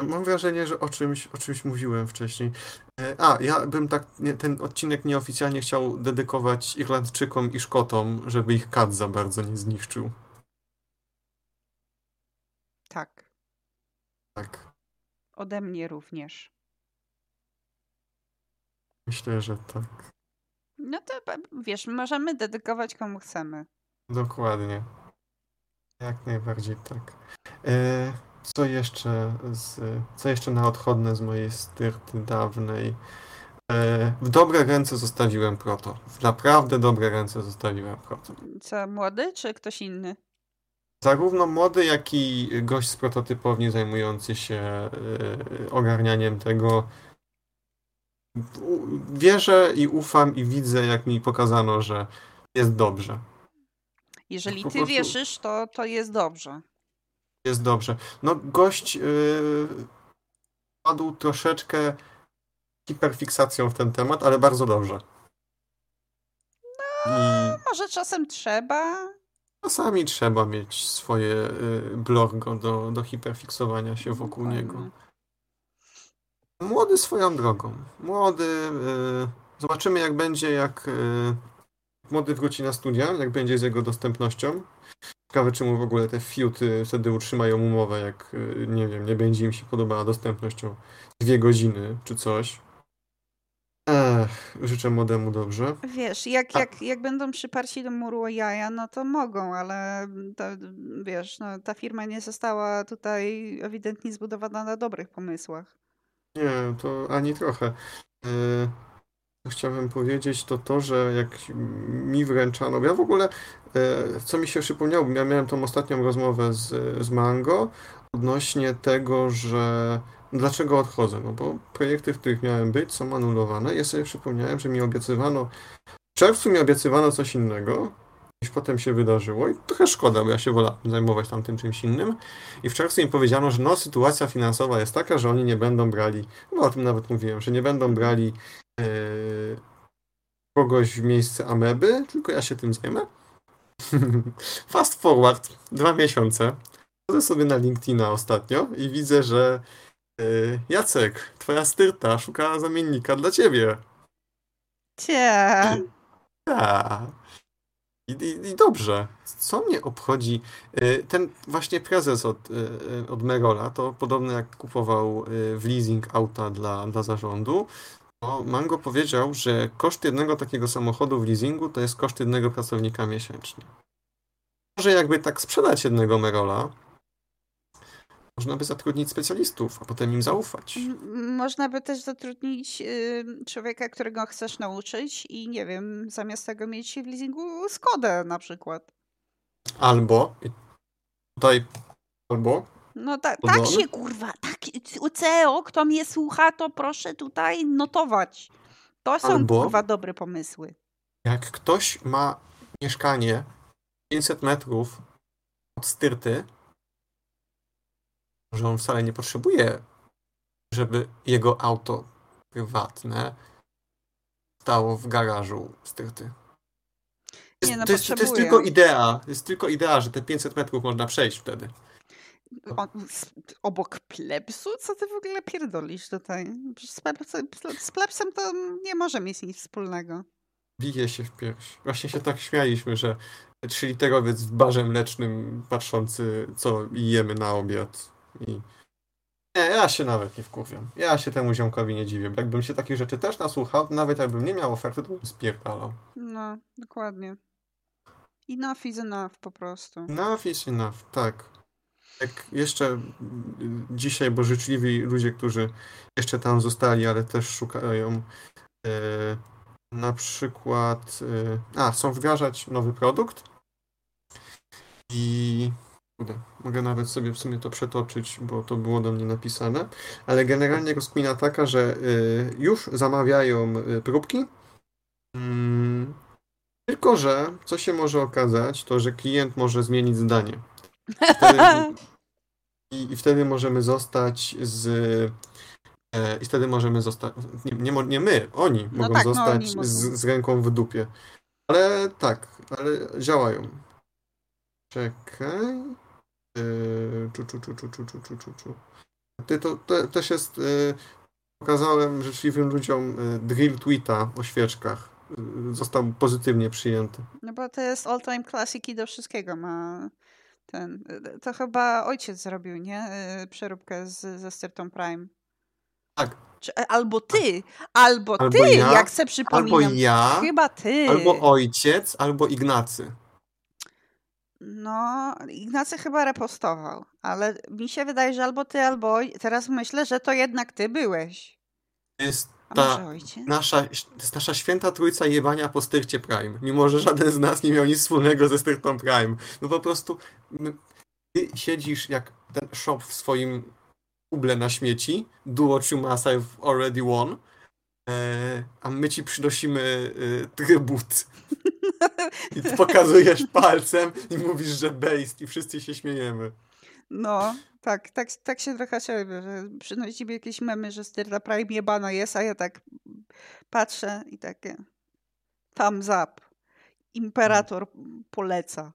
Mam wrażenie, że o czymś, o czymś mówiłem wcześniej. E, a, ja bym tak nie, ten odcinek nieoficjalnie chciał dedykować Irlandczykom i Szkotom, żeby ich kat za bardzo nie zniszczył. Tak. Tak. Ode mnie również. Myślę, że tak. No to wiesz, możemy dedykować komu chcemy. Dokładnie. Jak najbardziej tak. E, co jeszcze, z, co jeszcze na odchodne z mojej styrty dawnej? E, w dobre ręce zostawiłem proto. W naprawdę dobre ręce zostawiłem proto. Co, młody czy ktoś inny? Zarówno młody, jak i gość z prototypowni zajmujący się y, ogarnianiem tego. Wierzę i ufam i widzę, jak mi pokazano, że jest dobrze. Jeżeli ty prostu... wierzysz, to, to jest dobrze jest dobrze. No gość yy, padł troszeczkę hiperfiksacją w ten temat, ale bardzo dobrze. No, I może czasem trzeba. Czasami trzeba mieć swoje y, blorgo do, do hiperfiksowania się wokół Dokładnie. niego. Młody swoją drogą. Młody. Y, zobaczymy, jak będzie, jak y, młody wróci na studia, jak będzie z jego dostępnością. Ciekawe, czemu w ogóle te fiuty wtedy utrzymają umowę, jak y, nie wiem, nie będzie im się podobała dostępność o dwie godziny czy coś. Ech, życzę młodemu dobrze. Wiesz, jak, jak, jak będą przyparci do muru o jaja, no to mogą, ale to, wiesz, no, ta firma nie została tutaj ewidentnie zbudowana na dobrych pomysłach. Nie, to ani trochę. Yy, chciałem powiedzieć, to to, że jak mi wręczano, ja w ogóle, e, co mi się przypomniało, ja miałem tą ostatnią rozmowę z, z Mango odnośnie tego, że dlaczego odchodzę, no bo projekty, w których miałem być, są anulowane. Ja sobie przypomniałem, że mi obiecywano, w czerwcu mi obiecywano coś innego, niż potem się wydarzyło i trochę szkoda, bo ja się wolałem zajmować tam tym czymś innym. I w czerwcu mi powiedziano, że no sytuacja finansowa jest taka, że oni nie będą brali, no o tym nawet mówiłem, że nie będą brali Yy, kogoś w miejsce ameby, tylko ja się tym zajmę. Fast forward, dwa miesiące. Chodzę sobie na LinkedIna ostatnio i widzę, że Yy, Jacek, twoja styrta szuka zamiennika dla ciebie. Cie. I, i, I, dobrze. Co mnie obchodzi? Yy, ten właśnie prezes od, yy, od Merola, to podobno jak kupował w leasing auta dla, dla zarządu, to Mango powiedział, że koszt jednego takiego samochodu w leasingu to jest koszt jednego pracownika miesięcznie. Może jakby tak sprzedać jednego Merola, można by zatrudnić specjalistów, a potem im zaufać. Można by też zatrudnić y, człowieka, którego chcesz nauczyć i nie wiem, zamiast tego mieć w leasingu Skodę na przykład. Albo, tutaj, albo no ta, tak się kurwa, tak, CEO, kto mnie słucha, to proszę tutaj notować. To są Albo, kurwa dobre pomysły. Jak ktoś ma mieszkanie 500 metrów od styrty, że on wcale nie potrzebuje, żeby jego auto prywatne stało w garażu styrty. Jest, nie, no to, jest, to jest tylko idea. Jest tylko idea, że te 500 metrów można przejść wtedy. O, obok plebsu? Co ty w ogóle pierdolisz tutaj? Z plebsem, z plebsem to nie może mieć nic wspólnego. Bije się w pierś. Właśnie się tak śmialiśmy, że trzyliterowiec w barze mlecznym patrzący, co jemy na obiad. I... Nie, ja się nawet nie wkurwiam. Ja się temu ziomkowi nie dziwię. Jakbym się takich rzeczy też nasłuchał, nawet jakbym nie miał oferty, to bym spierdalał. No, dokładnie. Enough is enough po prostu. Enough is enough, tak. Jak jeszcze dzisiaj, bo życzliwi ludzie, którzy jeszcze tam zostali, ale też szukają e, na przykład e, a, są wdrażać nowy produkt i mogę nawet sobie w sumie to przetoczyć, bo to było do mnie napisane, ale generalnie rozkmina taka, że e, już zamawiają e, próbki, mm, tylko że co się może okazać, to że klient może zmienić zdanie. Wtedy, i, I wtedy możemy zostać z. E, I wtedy możemy zostać. Nie, nie, nie my, oni no mogą tak, zostać no, oni z, z, ręką w dupie. Ale tak, ale działają. Czekaj. Yy, czu, czu, czu, czu, czu, czu, czu, czu. Ty to te, też jest. Yy, pokazałem życzliwym ludziom yy, drill tweeta o świeczkach. Został pozytywnie przyjęty. No bo to jest all time classic i do wszystkiego ma ten. To chyba ojciec zrobił, nie? Przeróbkę z, ze Stertą Prime. Tak. Czy, e, albo ty, tak. albo, albo ty, ja, jak se przypominam. Albo ja, chyba ty. Albo ojciec, albo Ignacy. No, Ignacy chyba repostował, ale mi się wydaje, że albo ty, albo teraz myślę, że to jednak ty byłeś. Jest ta nasza, to jest nasza święta trójca jebania po styrcie Prime. Mimo, że żaden z nas nie miał nic wspólnego ze styrtą Prime. No po prostu ty siedzisz jak ten shop w swoim kuble na śmieci. Must have already won. E, a my ci przynosimy e, trybut. I pokazujesz palcem i mówisz, że based i wszyscy się śmiejemy. No, tak, tak, tak się trochę czuję, że przynosi mi jakieś memy, że Styrla Prime jebana jest, a ja tak patrzę i takie thumbs up. Imperator poleca.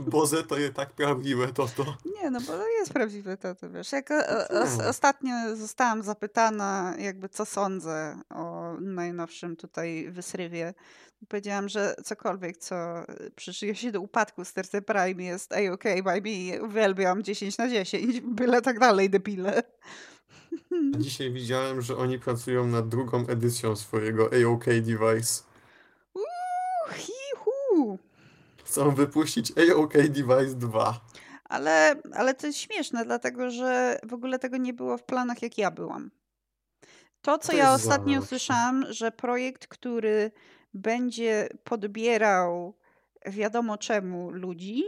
Boze to jest tak prawdziwe to to. Nie, no bo to jest prawdziwe to, to wiesz. Jak o, o, ostatnio zostałam zapytana jakby co sądzę o najnowszym tutaj wysrywie. Powiedziałam, że cokolwiek, co przyczynia się do upadku Sterce Prime jest a-ok by me. Uwielbiam 10 na 10. Byle tak dalej, debile. Dzisiaj widziałem, że oni pracują nad drugą edycją swojego AOK device. Uuu. Chcą wypuścić AOK Device 2. Ale, ale to jest śmieszne, dlatego że w ogóle tego nie było w planach, jak ja byłam. To, co to ja ostatnio zawsze. usłyszałam, że projekt, który będzie podbierał wiadomo czemu ludzi,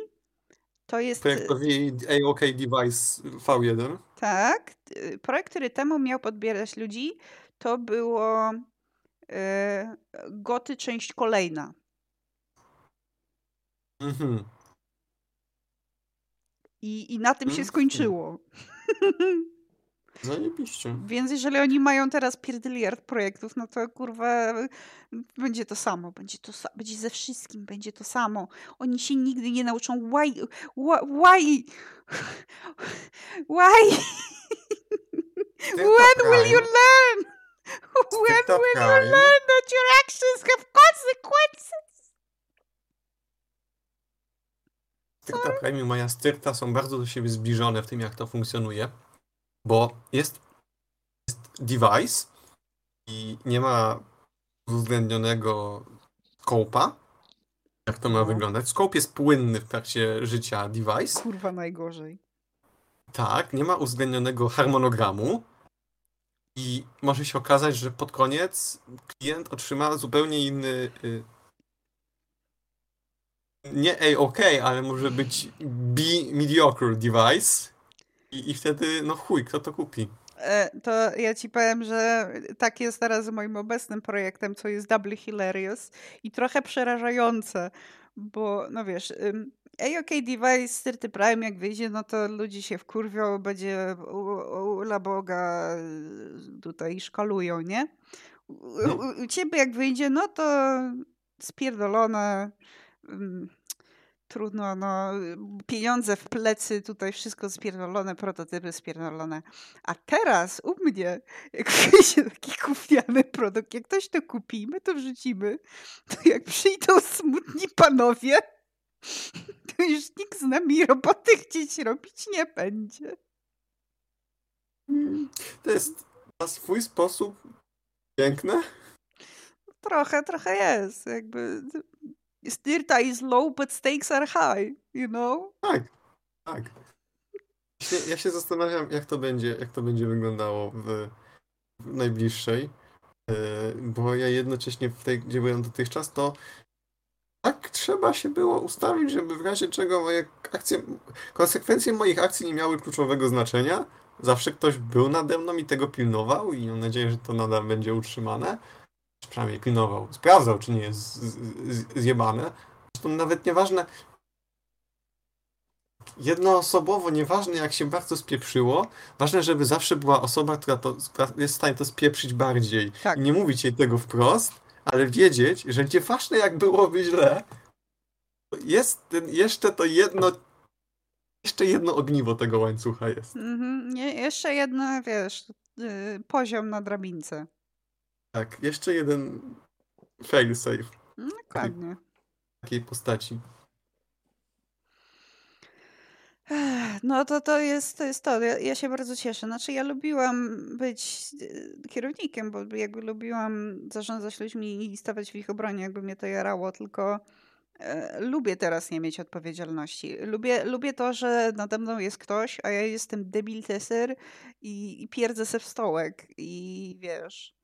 to jest. Projektowi AOK Device V1. Tak. Projekt, który temu miał podbierać ludzi, to było e, Goty część kolejna. Mhm. I, I na tym się skończyło. Zajebiście. Więc jeżeli oni mają teraz pierdyliard projektów, no to kurwa będzie to samo, będzie to będzie ze wszystkim, będzie to samo. Oni się nigdy nie nauczą why why why when will you learn? When will you learn that your actions have consequences? Styrta i moja styrta są bardzo do siebie zbliżone w tym, jak to funkcjonuje, bo jest, jest device i nie ma uwzględnionego scope'a, jak to ma no. wyglądać. Scope jest płynny w trakcie życia device. Kurwa najgorzej. Tak, nie ma uwzględnionego harmonogramu, i może się okazać, że pod koniec klient otrzyma zupełnie inny. Nie A-OK, ale może być B mediocre device. I, I wtedy, no chuj, kto to kupi? E, to ja ci powiem, że tak jest teraz z moim obecnym projektem, co jest double hilarious i trochę przerażające, bo no wiesz, AOK Device Styrty Prime jak wyjdzie, no to ludzie się wkurwią, będzie ula Boga y, tutaj szkalują, nie? U, u, u ciebie jak wyjdzie, no to spierdolone, trudno, no pieniądze w plecy, tutaj wszystko spierdolone, prototypy spierdolone. A teraz u mnie, jak wyjdzie taki kupiany produkt, jak ktoś to kupi, my to wrzucimy, to jak przyjdą smutni panowie, to już nikt z nami roboty chcieć robić nie będzie. To jest na swój sposób piękne. Trochę, trochę jest. Jakby Styrta is low, but stakes are high, you know? Tak, tak. Ja się zastanawiam, jak to będzie, jak to będzie wyglądało w, w najbliższej. E, bo ja jednocześnie w tej, gdzie byłem dotychczas, to tak trzeba się było ustawić, żeby w razie czego moje akcje, konsekwencje moich akcji nie miały kluczowego znaczenia. Zawsze ktoś był nade mną i tego pilnował i mam nadzieję, że to nadal będzie utrzymane. Przynajmniej pilnował, sprawdzał, czy nie jest zjebane. Zresztą nawet nieważne, jednoosobowo, nieważne jak się bardzo spieprzyło, ważne, żeby zawsze była osoba, która to, jest w stanie to spieprzyć bardziej. Tak. I nie mówić jej tego wprost, ale wiedzieć, że nieważne jak byłoby źle, jest ten, jeszcze to jedno jeszcze jedno ogniwo tego łańcucha jest. Mhm, jeszcze jedno, wiesz, yy, poziom na drabince. Tak, jeszcze jeden fail safe. No, dokładnie. Takiej postaci. No to to jest to. Jest to. Ja, ja, się bardzo cieszę. Znaczy ja lubiłam być e, kierownikiem, bo jakby lubiłam zarządzać ludźmi i stawać w ich obronie, jakby mnie to jarało, tylko e, lubię teraz nie mieć odpowiedzialności. Lubię, lubię to, że nade mną jest ktoś, a ja jestem debil teser i, i pierdzę se w stołek i wiesz...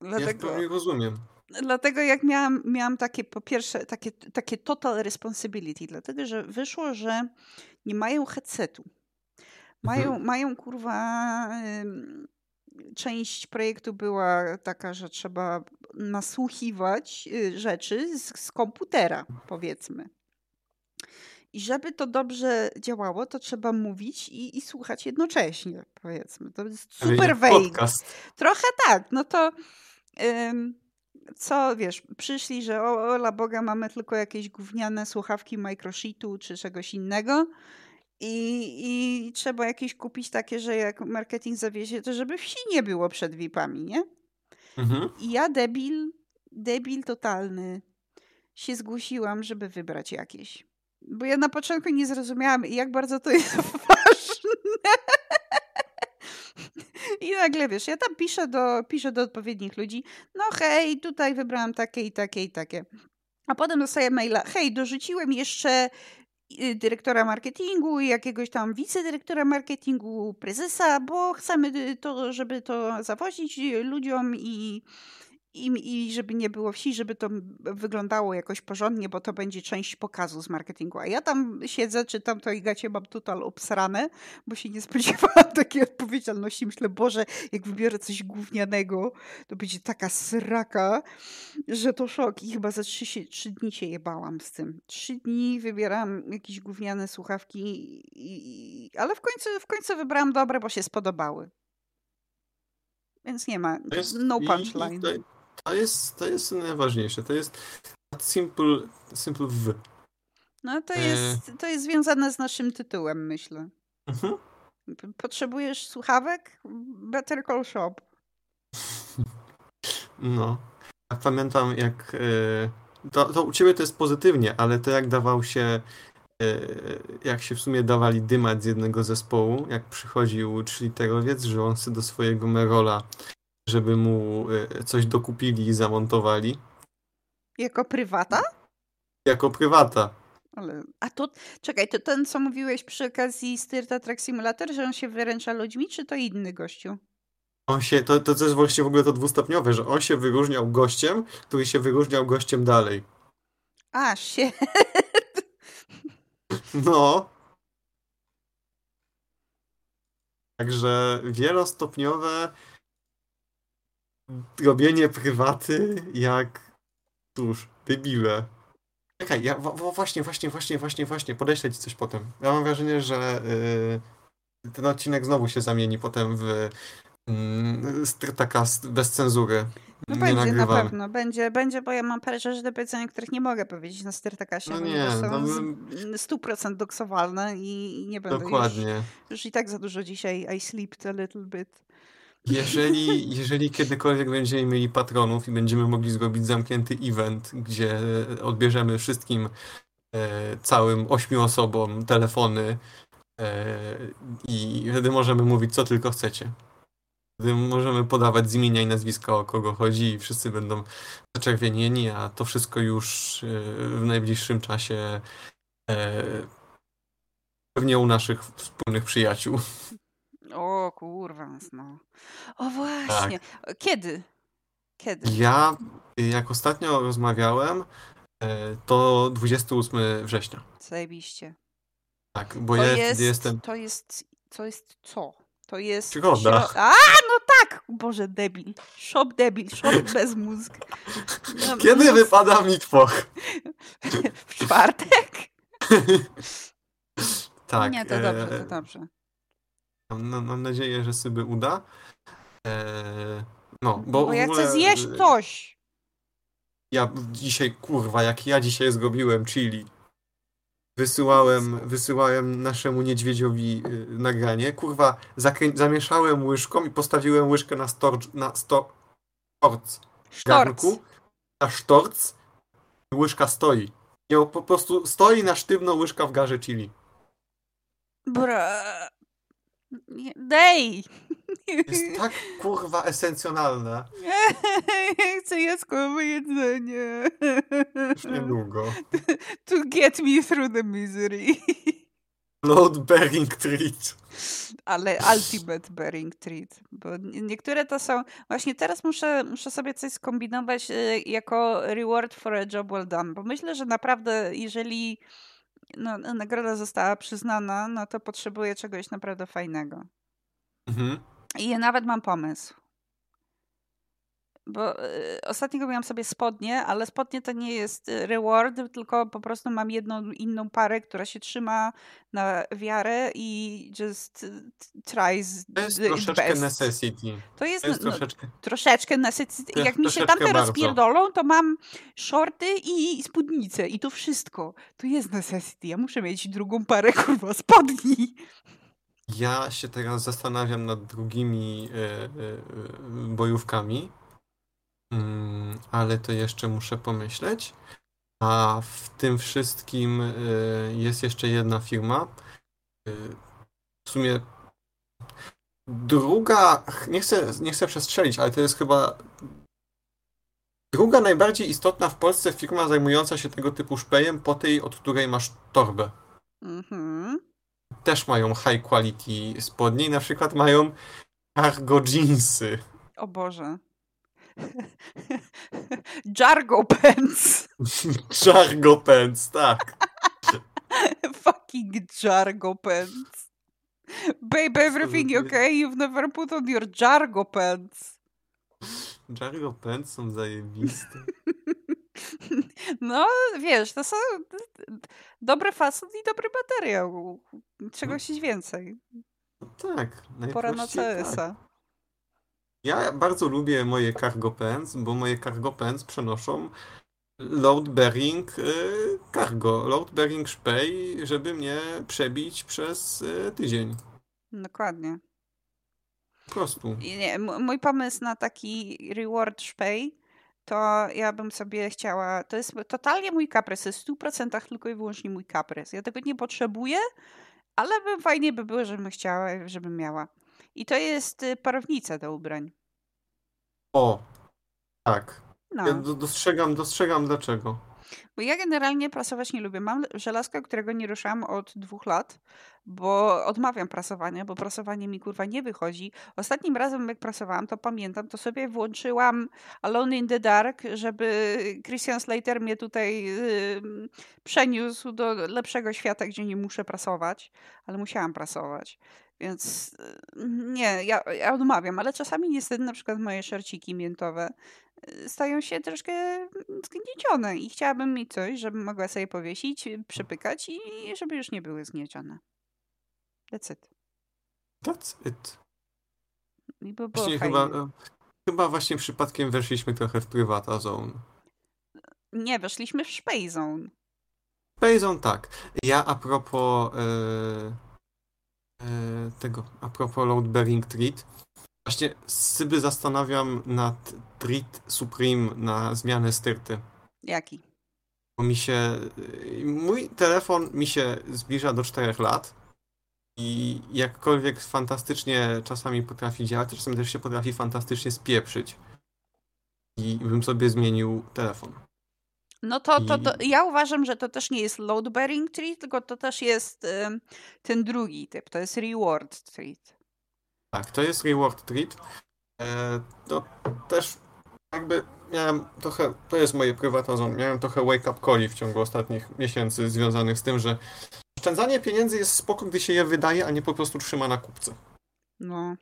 Dlatego... Ja nie rozumiem dlatego jak miałam, miałam takie po pierwsze takie, takie total responsibility, dlatego że wyszło, że nie mają headsetu. Mają, mhm. mają kurwa. część projektu była taka, że trzeba nasłuchiwać y, rzeczy z, z komputera, powiedzmy. I żeby to dobrze działało, to trzeba mówić i, i słuchać jednocześnie, powiedzmy. To jest super vague. Trochę tak, no to co, wiesz, przyszli, że o, ola Boga, mamy tylko jakieś gówniane słuchawki microsheetu czy czegoś innego i, i trzeba jakieś kupić takie, że jak marketing zawiezie, to żeby wsi nie było przed VIP-ami, nie? Mhm. I ja debil, debil totalny się zgłosiłam, żeby wybrać jakieś. Bo ja na początku nie zrozumiałam, jak bardzo to jest ważne. I nagle wiesz, ja tam piszę do, piszę do odpowiednich ludzi, no hej, tutaj wybrałam takie i takie i takie. A potem dostaję maila, hej, dorzuciłem jeszcze y, dyrektora marketingu jakiegoś tam wicedyrektora marketingu, prezesa, bo chcemy to, żeby to zawozić ludziom i, i, i żeby nie było wsi, żeby to wyglądało jakoś porządnie, bo to będzie część pokazu z marketingu. A ja tam siedzę, czytam to i gacie mam total obsrane, bo się nie spodziewałam takiej odpowiedzialności. Myślę, Boże, jak wybiorę coś gównianego, to będzie taka sraka, że to szok. I chyba za trzy, trzy dni się jebałam z tym. Trzy dni wybieram jakieś gówniane słuchawki, i, i, ale w końcu, w końcu wybrałam dobre, bo się spodobały. Więc nie ma, no punchline. To jest, to jest najważniejsze. To jest simple, simple w. No to jest, to jest związane z naszym tytułem, myślę. Mhm. Potrzebujesz słuchawek? Better Call Shop. No. Ja pamiętam jak... E, to, to u ciebie to jest pozytywnie, ale to jak dawał się e, jak się w sumie dawali dymat z jednego zespołu, jak przychodził trzyliterowiec, że on sobie do swojego Merola żeby mu e, coś dokupili i zamontowali. Jako prywata? Jako prywata. Ale, a to, czekaj, to ten, co mówiłeś przy okazji Styrta Track Simulator, że on się wyręcza ludźmi, czy to inny gościu? On się, to, to jest właśnie w ogóle to dwustopniowe, że on się wyróżniał gościem, który się wyróżniał gościem dalej. A, się. No. Także wielostopniowe robienie prywaty jak, cóż, debile. Czekaj, ja właśnie, właśnie, właśnie, właśnie, właśnie, podeślę ci coś potem. Ja mam wrażenie, że yy, ten odcinek znowu się zamieni potem w yy, taka bez cenzury. No nie będzie nagrywamy. na pewno, będzie, będzie, bo ja mam parę rzeczy do powiedzenia, których nie mogę powiedzieć na Styrtakasie, no nie, są no, 100% doksowalne i nie będę Dokładnie. Już, już i tak za dużo dzisiaj I sleeped a little bit. Jeżeli, jeżeli kiedykolwiek będziemy mieli patronów i będziemy mogli zrobić zamknięty event, gdzie odbierzemy wszystkim e, całym ośmiu osobom telefony e, i wtedy możemy mówić co tylko chcecie. Wtedy możemy podawać z imienia i nazwiska o kogo chodzi i wszyscy będą zaczerwienieni, a to wszystko już e, w najbliższym czasie e, pewnie u naszych wspólnych przyjaciół. O kurwa, no. O właśnie. Tak. Kiedy? Kiedy? Ja, jak ostatnio rozmawiałem, e, to 28 września. Zajebiście. Tak, bo to ja jest, jestem... To jest, to jest co? To jest... Przygoda. A, no tak! Boże, debil. Shop debil, shop bez mózg. No, Kiedy mózg... wypada mi twoch? W czwartek? tak. Nie, to dobrze, to e, dobrze. Mam, mam nadzieję, że sobie uda. Eee, no, bo, bo ja ogóle, chcę zjeść e, coś. Ja dzisiaj, kurwa, jak ja dzisiaj zrobiłem chili. Wysyłałem, wysyłałem naszemu niedźwiedziowi y, nagranie. Kurwa, zakrę- zamieszałem łyżką i postawiłem łyżkę na storcz, na sto, sztorc. Garnku, na sztorc. Łyżka stoi. I po prostu stoi na sztywno łyżka w garze chili. Bra. Nie, dej! Jest tak kurwa esencjonalna. Chcę jaskowe jedzenie. Już niedługo. To get me through the misery. Load bearing treat. Ale ultimate bearing treat. Bo niektóre to są... Właśnie teraz muszę, muszę sobie coś skombinować y, jako reward for a job well done. Bo myślę, że naprawdę jeżeli no, nagroda została przyznana, no to potrzebuję czegoś naprawdę fajnego. Mhm. I ja nawet mam pomysł. Bo y, ostatnio miałam sobie spodnie, ale spodnie to nie jest y, reward, tylko po prostu mam jedną inną parę, która się trzyma na wiarę i just y, tries To jest troszeczkę best. necessity. To jest, to jest no, troszeczkę... troszeczkę necessity. Jak mi się tamte bardzo. rozpierdolą, to mam shorty i spódnice i to wszystko. To jest necessity. Ja muszę mieć drugą parę, kurwa, spodni. Ja się teraz zastanawiam nad drugimi y, y, bojówkami Mm, ale to jeszcze muszę pomyśleć. A w tym wszystkim y, jest jeszcze jedna firma. Y, w sumie druga, nie chcę, nie chcę przestrzelić, ale to jest chyba druga najbardziej istotna w Polsce firma zajmująca się tego typu szpejem po tej, od której masz torbę. Mhm. Też mają high quality spodnie na przykład mają cargo jeansy. O Boże. Jargo Pants. Jargo Pants, tak. Fucking Jargo Pants. Babe, everything okay? You've never put on your Jargo Pants. Jargo Pants są zajebiste. No, wiesz, to są dobry fason i dobry materiał. Czego mm. chcieć więcej. No tak. Pora na CS-a. Tak. Ja bardzo lubię moje cargo pants, bo moje cargo pants przenoszą load bearing y, cargo, load bearing szpej, żeby mnie przebić przez y, tydzień. Dokładnie. Po prostu. Nie, mój pomysł na taki reward szpej to ja bym sobie chciała, to jest totalnie mój kaprys, to jest w 100% tylko i wyłącznie mój kaprys. Ja tego nie potrzebuję, ale bym, fajnie by było, żebym chciała, żebym miała. I to jest y, parownica do ubrań. O, tak. No. Ja dostrzegam, dostrzegam dlaczego. Bo ja generalnie prasować nie lubię. Mam żelazko, którego nie ruszałam od dwóch lat, bo odmawiam prasowania, bo prasowanie mi kurwa nie wychodzi. Ostatnim razem jak prasowałam, to pamiętam, to sobie włączyłam Alone in the Dark, żeby Christian Slater mnie tutaj yy, przeniósł do lepszego świata, gdzie nie muszę prasować, ale musiałam prasować. Więc y, nie, ja, ja odmawiam, ale czasami niestety na przykład moje szorciki miętowe y, stają się troszkę zgniecione i chciałabym mieć coś, żebym mogła sobie powiesić, y, przepykać i żeby już nie były zgniecione. That's it. That's it. I chyba, e, chyba właśnie przypadkiem weszliśmy trochę w privata zone. Nie, weszliśmy w space zone. Space zone, tak. Ja a propos... Yy tego, a propos load bearing treat. Właśnie sobie zastanawiam nad treat Supreme na zmianę styrty. Jaki? Bo mi się, mój telefon mi się zbliża do 4 lat i jakkolwiek fantastycznie czasami potrafi działać, czasami też się potrafi fantastycznie spieprzyć. I bym sobie zmienił telefon. No to, to, to ja uważam, że to też nie jest load bearing treat, tylko to też jest ten drugi typ, to jest reward treat. Tak, to jest reward treat. E, to też jakby miałem trochę, to jest moje prywatne miałem trochę wake up call w ciągu ostatnich miesięcy związanych z tym, że oszczędzanie pieniędzy jest spoko, gdy się je wydaje, a nie po prostu trzyma na kupce. No.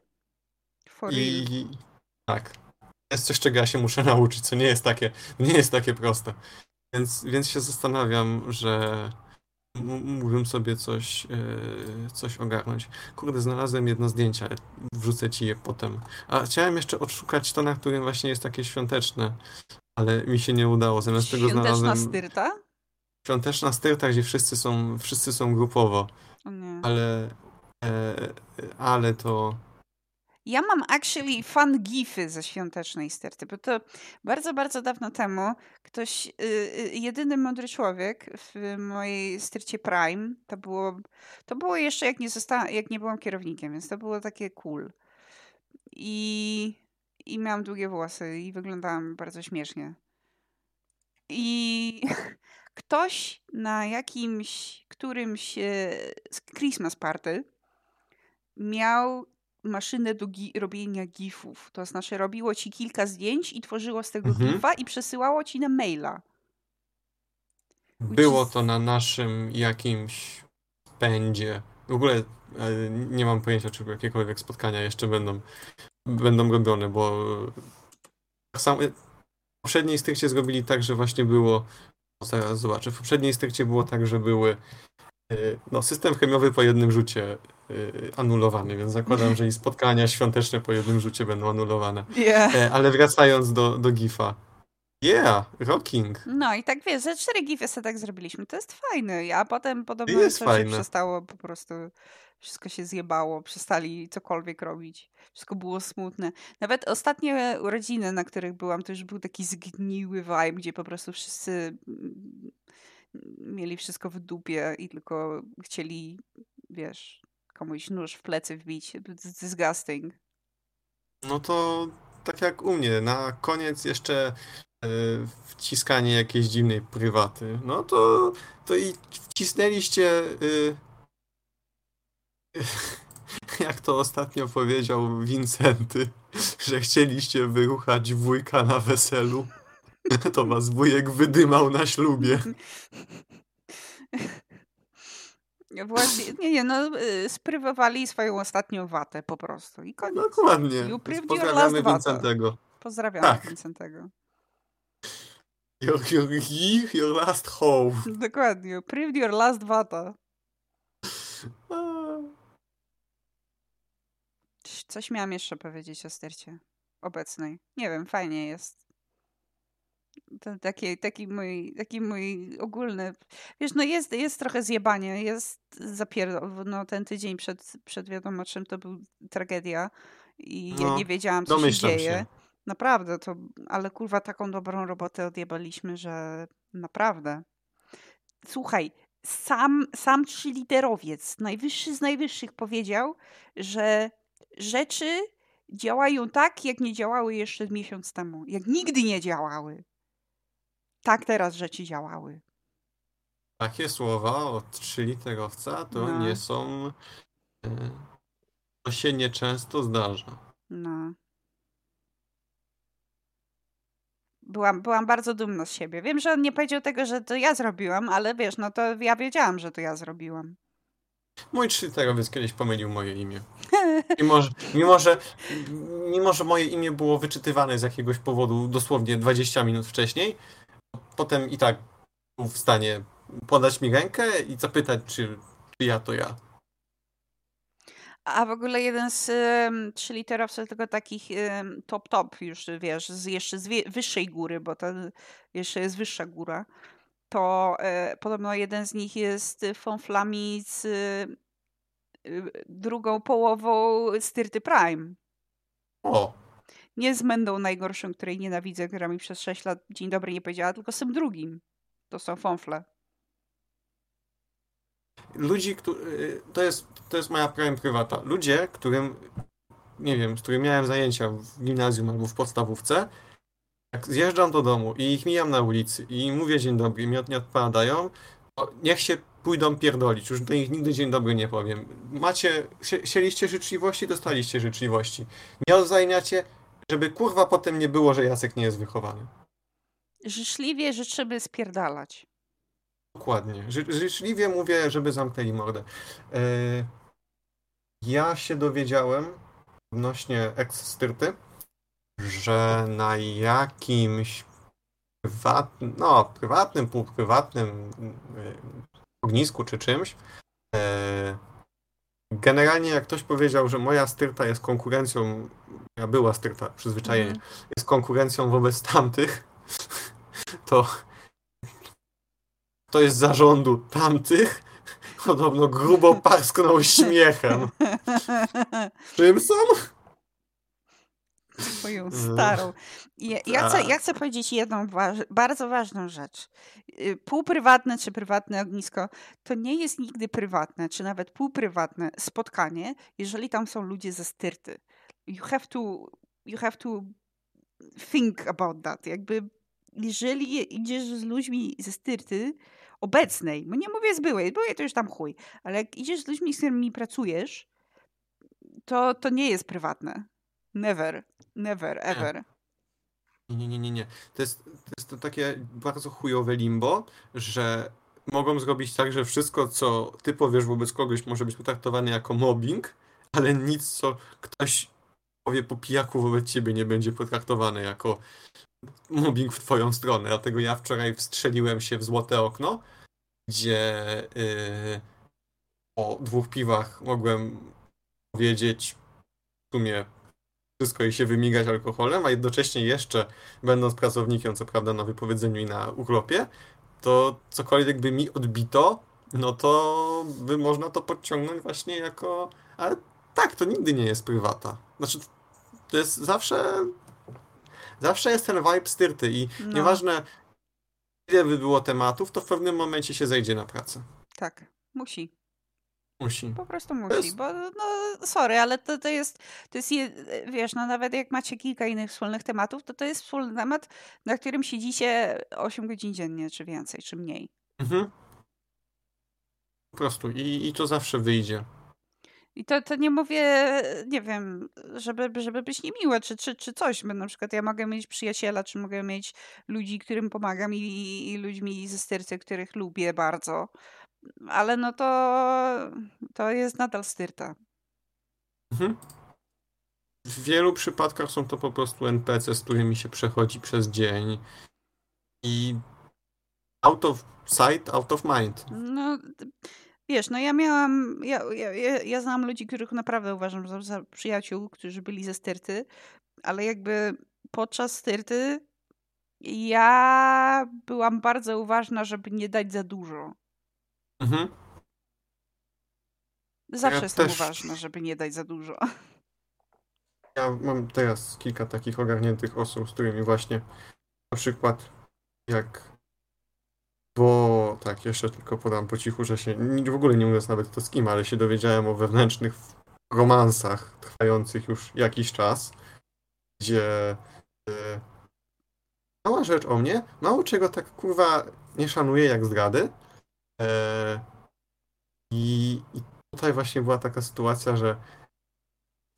For I, I tak. Jest coś, czego ja się muszę nauczyć, co nie jest takie, nie jest takie proste. Więc, więc się zastanawiam, że mógłbym sobie coś, yy, coś ogarnąć. Kurde, znalazłem jedno zdjęcie, wrzucę ci je potem. A chciałem jeszcze odszukać to, na którym właśnie jest takie świąteczne, ale mi się nie udało. Zamiast tego znalazłem... Świąteczna styrta? Świąteczna styrta, gdzie wszyscy są, wszyscy są grupowo. Ale, e, ale to ja mam actually fan gify ze świątecznej sterty, bo to bardzo, bardzo dawno temu ktoś, yy, jedyny mądry człowiek w mojej styrcie Prime, to było, to było jeszcze jak nie, zosta- jak nie byłam kierownikiem, więc to było takie cool. I, I miałam długie włosy i wyglądałam bardzo śmiesznie. I ktoś na jakimś, którymś Christmas party miał maszynę do gi- robienia gifów. To znaczy robiło ci kilka zdjęć i tworzyło z tego mhm. gifa i przesyłało ci na maila. Było to na naszym jakimś pędzie. W ogóle e, nie mam pojęcia, czy jakiekolwiek spotkania jeszcze będą, będą robione, bo sam, w poprzedniej stricte zrobili tak, że właśnie było zaraz zobaczę, w poprzedniej stricte było tak, że były e, no, system chemiowy po jednym rzucie Y, anulowany, więc zakładam, że i spotkania świąteczne po jednym rzucie będą anulowane. Yeah. Ale wracając do, do GIFa. Yeah, rocking. No i tak wiesz, ze cztery gify sobie tak zrobiliśmy. To jest fajne, a potem podobno jest to fajne. się przestało, po prostu wszystko się zjebało, przestali cokolwiek robić. Wszystko było smutne. Nawet ostatnie urodziny, na których byłam, to już był taki zgniły vibe, gdzie po prostu wszyscy mieli wszystko w dupie i tylko chcieli, wiesz, komuś nóż w plecy wbić. Disgusting. No to tak jak u mnie, na koniec jeszcze e, wciskanie jakiejś dziwnej prywaty. No to, to i wcisnęliście. E, jak to ostatnio powiedział Wincenty, że chcieliście wyruchać wujka na weselu, to was wujek wydymał na ślubie. Właśnie, nie, nie, no y, sprywowali swoją ostatnią watę po prostu i koniec. Dokładnie. You Pozdrawiamy. Wincentego. Pozdrawiamy Tak. Vincentego. Your, your, your last hope. Dokładnie. Proved your last wata. Coś- Coś miałam jeszcze powiedzieć o stercie obecnej. Nie wiem, fajnie jest. To taki, taki, mój, taki mój ogólny. Wiesz, no jest, jest trochę zjebanie, jest zapierdol. No ten tydzień przed, przed wiadomo czym to był tragedia i ja No, nie wiedziałam, co się dzieje. się. Naprawdę, to, ale kurwa taką dobrą robotę odjebaliśmy, że naprawdę. Słuchaj, sam, sam trzyliterowiec, najwyższy z najwyższych powiedział, że rzeczy działają tak, jak nie działały jeszcze miesiąc temu. Jak nigdy nie działały. Tak teraz rzeczy działały. Takie słowa od trzyliterowca to No. nie są... e, To się nieczęsto zdarza. No. Byłam, byłam bardzo dumna z siebie. Wiem, że on nie powiedział tego, że to ja zrobiłam, ale wiesz, no to ja wiedziałam, że to ja zrobiłam. Mój trzyliterowiec kiedyś pomylił moje imię. Mimo że, mimo, że, mimo, że moje imię było wyczytywane z jakiegoś powodu dosłownie 20 minut wcześniej, potem i tak był w stanie podać mi rękę i zapytać, czy, czy ja to ja. A w ogóle jeden z um, trzyliterowców, tylko takich top top już, wiesz, z jeszcze z wie- wyższej góry, bo to jeszcze jest wyższa góra, to e, podobno jeden z nich jest fąflami z e, drugą połową Styrty Prime. O, Nie z Mendą najgorszą, której nienawidzę, która mi przez 6 lat dzień dobry nie powiedziała, tylko z tym drugim. To są fąfle. ludzi, któ- to jest, to jest moja prime prywata. Ludzie, którym, nie wiem, z którymi miałem zajęcia w gimnazjum albo w podstawówce, jak zjeżdżam do domu i ich mijam na ulicy i mówię dzień dobry mi od- nie odpowiadają, niech się pójdą pierdolić. Już do nich nigdy dzień dobry nie powiem. Macie, sie- chcieliście życzliwości, dostaliście życzliwości. Nie odzajmiacie, żeby kurwa potem nie było, że Jacek nie jest wychowany. Życzliwie życzymy spierdalać. Dokładnie. Ży życzliwie mówię, żeby zamknęli mordę. E, ja się dowiedziałem odnośnie ex-styrty, że na jakimś prywatnym, no, prywatnym, półprywatnym e, ognisku czy czymś, e, generalnie jak ktoś powiedział, że moja styrta jest konkurencją, ja była styrta, przyzwyczajenie, Mhm. jest konkurencją wobec tamtych, to to jest zarządu tamtych, podobno grubo parsknął śmiechem. Czym są? Twoją Mhm. starą. Ja, ja, chcę, ja chcę powiedzieć jedną waż, bardzo ważną rzecz. Y, Półprywatne czy prywatne ognisko to nie jest nigdy prywatne, czy nawet półprywatne spotkanie, jeżeli tam są ludzie ze styrty. You have to, you have to think about that. Jakby jeżeli idziesz z ludźmi ze styrty obecnej, bo nie mówię z byłej, byłej to już tam chuj, ale jak idziesz z ludźmi, z którymi pracujesz, to, to nie jest prywatne. Never. Never, ever. Nie, nie, nie, nie, nie. To jest, to jest to takie bardzo chujowe limbo, że mogą zrobić tak, że wszystko, co ty powiesz wobec kogoś, może być potraktowane jako mobbing, ale nic, co ktoś powie po pijaku wobec ciebie, nie będzie potraktowane jako mobbing w twoją stronę. Dlatego ja wczoraj wstrzeliłem się w złote okno, gdzie yy, po dwóch piwach mogłem powiedzieć w sumie wszystko i się wymigać alkoholem, a jednocześnie jeszcze będąc pracownikiem, co prawda na wypowiedzeniu i na urlopie, to cokolwiek by mi odbito, no to by można to podciągnąć właśnie jako. Ale tak, to nigdy nie jest prywata. Znaczy, to jest zawsze. Zawsze jest ten vibe styrty i No. nieważne ile by było tematów, to w pewnym momencie się zejdzie na pracę. Tak, musi. Musi. Po prostu musi, jest- bo no sorry, ale to, to jest, to jest, je, wiesz, no nawet jak macie kilka innych wspólnych tematów, to to jest wspólny temat, na którym siedzicie 8 godzin dziennie, czy więcej, czy mniej. Mhm. Po prostu. I, I to zawsze wyjdzie. I to, to nie mówię, nie wiem, żeby, żeby być niemiłe, czy, czy, czy coś. Bo na przykład ja mogę mieć przyjaciela, czy mogę mieć ludzi, którym pomagam i, i, ludźmi ze styrty, których lubię bardzo. Ale no to, to jest nadal styrta. Mhm. W wielu przypadkach są to po prostu NPC, z którymi się przechodzi przez dzień i out of sight, out of mind. No, wiesz, no ja miałam, ja, ja, ja, znam ludzi, których naprawdę uważam za, za przyjaciół, którzy byli ze styrty, ale jakby podczas styrty ja byłam bardzo uważna, żeby nie dać za dużo. Mhm. Zawsze Ja jestem też- uważna, żeby nie dać za dużo. Ja mam teraz kilka takich ogarniętych osób, z którymi właśnie na przykład jak bo tak, jeszcze tylko podam po cichu, że się w ogóle nie mówiąc nawet to z kim, ale się dowiedziałem o wewnętrznych romansach trwających już jakiś czas, gdzie e, mała rzecz o mnie, mało czego tak kurwa nie szanuję jak zdrady. E, i, I tutaj właśnie była taka sytuacja, że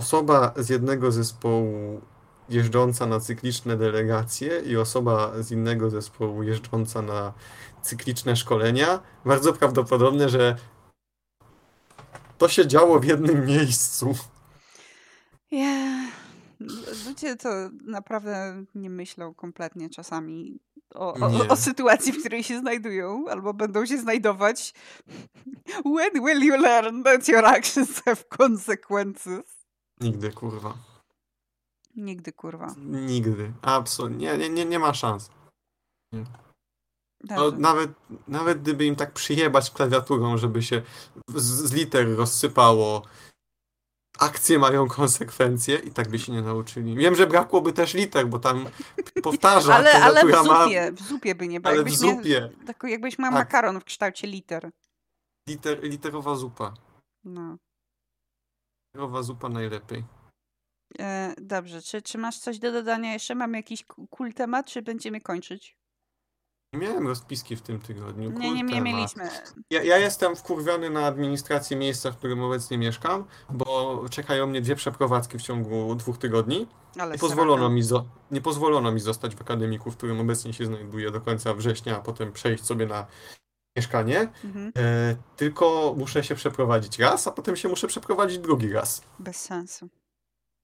osoba z jednego zespołu jeżdżąca na cykliczne delegacje i osoba z innego zespołu jeżdżąca na cykliczne szkolenia, bardzo prawdopodobne, że to się działo w jednym miejscu. Ja... Ludzie to naprawdę nie myślą kompletnie czasami o, o, Nie. o sytuacji, w której się znajdują, albo będą się znajdować. When will you learn that your actions have consequences? Nigdy, kurwa. Nigdy, kurwa. Nigdy. Absolutnie. Nie, nie, nie, nie ma szans. No, Dobrze. nawet, nawet gdyby im tak przyjebać klawiaturą, żeby się z, z liter rozsypało, akcje mają konsekwencje i tak by się nie nauczyli. Wiem, że brakłoby też liter, bo tam powtarza, Ale, ale w klawiatura ma zupie, w zupie by nie było. Ale w Jakbyś miał- zupie. tak, jakbyś miał Tak. makaron w kształcie liter. liter, literowa zupa. No. Literowa zupa najlepiej. E, dobrze, czy, czy masz coś do dodania jeszcze? Mamy jakiś cool temat, czy będziemy kończyć? Nie miałem rozpiski w tym tygodniu. Nie, nie, nie mieliśmy. Ja, ja jestem wkurwiony na administrację miejsca, w którym obecnie mieszkam, bo czekają mnie dwie przeprowadzki w ciągu dwóch tygodni. Ale Nie pozwolono, mi nie pozwolono mi zostać w akademiku, w którym obecnie się znajduję do końca września, a potem przejść sobie na mieszkanie. Mhm. E, tylko muszę się przeprowadzić raz, a potem się muszę przeprowadzić drugi raz. Bez sensu.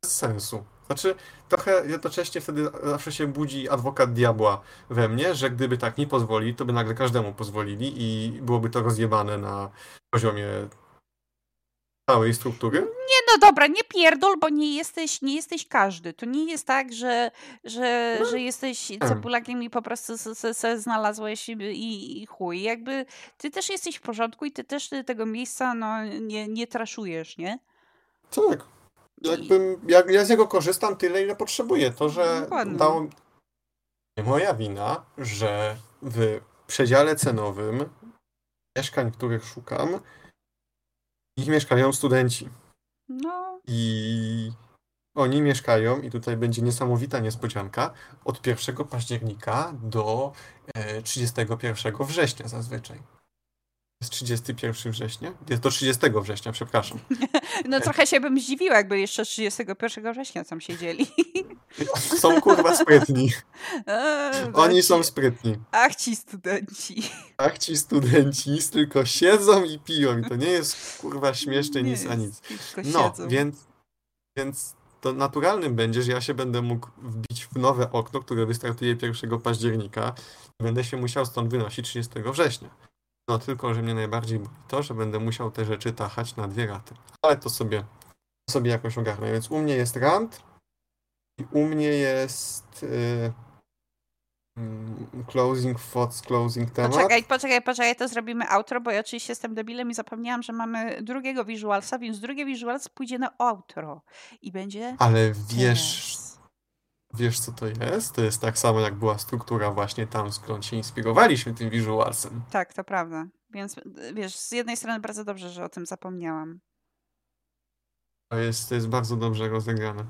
Bez sensu. Znaczy, trochę jednocześnie wtedy zawsze się budzi adwokat diabła we mnie, że gdyby tak mi pozwoli, to by nagle każdemu pozwolili i byłoby to rozjebane na poziomie całej struktury. Nie, no dobra, nie pierdol, bo nie jesteś, nie jesteś każdy. To nie jest tak, że, że, No, że jesteś cebulakiem i po prostu se, se, se znalazłeś i, i chuj. Jakby ty też jesteś w porządku i ty też tego miejsca no, nie, nie traszujesz, nie? Tak. Jakbym, jak ja z niego korzystam tyle, ile potrzebuję. To, że Dokładnie. dało... Moja wina, że w przedziale cenowym mieszkań, których szukam, ich mieszkają studenci. No, I oni mieszkają, i tutaj będzie niesamowita niespodzianka, od 1 października do e, 31 września zazwyczaj. Jest 31 września? Jest do 30 września, przepraszam. no trochę się bym zdziwiła, jakby jeszcze 31 września tam siedzieli. Są kurwa sprytni. Oni są sprytni. Ach, ci studenci. Ach, ci studenci tylko siedzą i piją i to nie jest kurwa śmieszne Nie nic a jest, nic. Tylko No, więc, więc to naturalnym będzie, że ja się będę mógł wbić w nowe okno, które wystartuje 1 października będę się musiał stąd wynosić 30 września. No tylko, że mnie najbardziej boli to, że będę musiał te rzeczy tachać na dwie raty. Ale to sobie, to sobie jakoś ogarnę. Więc u mnie jest rant i u mnie jest y, mm, closing thoughts, closing temat. Poczekaj, poczekaj, poczekaj, to zrobimy outro, bo ja oczywiście jestem debilem i zapomniałam, że mamy drugiego visualsa, więc drugi visuals pójdzie na outro i będzie Ale wiesz, teraz. Wiesz, co to jest? To jest tak samo, jak była struktura właśnie tam, skąd się inspirowaliśmy tym visualsem. Tak, to prawda. Więc wiesz, z jednej strony bardzo dobrze, że o tym zapomniałam. To jest, to jest bardzo dobrze rozegrane.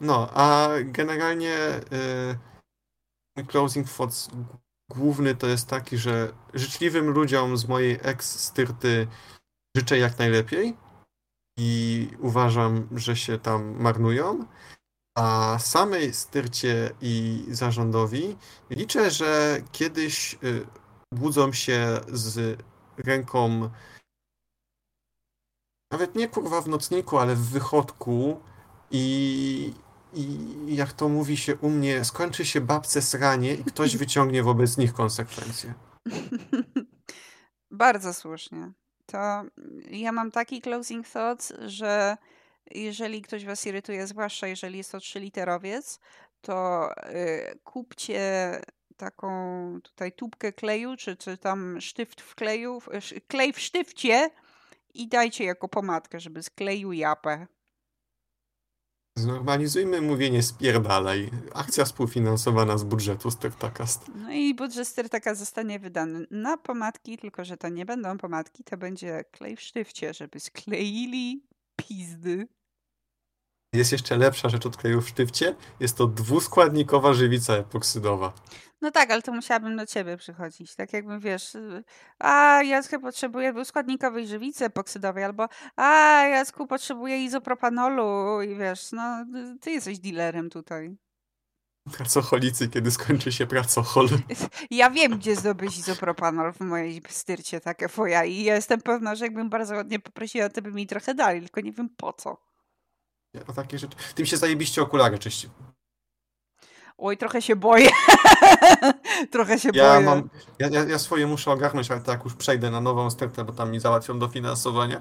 No, a generalnie y, mój closing thoughts główny to jest taki, że życzliwym ludziom z mojej ex-styrty życzę jak najlepiej. i uważam, że się tam marnują. A samej styrcie i zarządowi liczę, że kiedyś y, budzą się z ręką nawet nie kurwa w nocniku, ale w wychodku i, i jak to mówi się u mnie, skończy się babce sranie i ktoś wyciągnie wobec nich konsekwencje. Bardzo słusznie. To ja mam taki closing thoughts, że jeżeli ktoś was irytuje, zwłaszcza jeżeli jest to trzyliterowiec, to y, kupcie taką tutaj tubkę kleju, czy, czy tam sztyft w kleju, klej w sztywcie i dajcie jako pomadkę, żeby skleił japę. Znormalizujmy mówienie spierdalaj. Akcja współfinansowana z budżetu Styrtakast. No i budżet Styrtakast zostanie wydany na pomadki, tylko że to nie będą pomadki, to będzie klej w sztywcie, żeby skleili pizdy. Jest jeszcze lepsza rzecz od kleju w sztywcie. Jest to dwuskładnikowa żywica epoksydowa. No tak, ale to musiałabym do ciebie przychodzić. Tak jakbym, wiesz, y, a Jacku potrzebuje dwuskładnikowej żywicy epoksydowej, albo a Jacku potrzebuje izopropanolu i wiesz, no ty jesteś dealerem tutaj. Pracocholicy, kiedy skończy się pracochol. Ja wiem, gdzie zdobyć izopropanol w mojej styrcie, takie foja i jestem pewna, że jakbym bardzo ładnie poprosiła, to by mi trochę dali, tylko nie wiem po co. Ja, takie rzeczy. Tym się zajebiście okulary czyści. Oj, trochę się boję. trochę się ja boję. Mam, ja, ja, ja swoje muszę ogarnąć, ale tak już przejdę na nową styrtę, bo tam mi załatwią dofinansowanie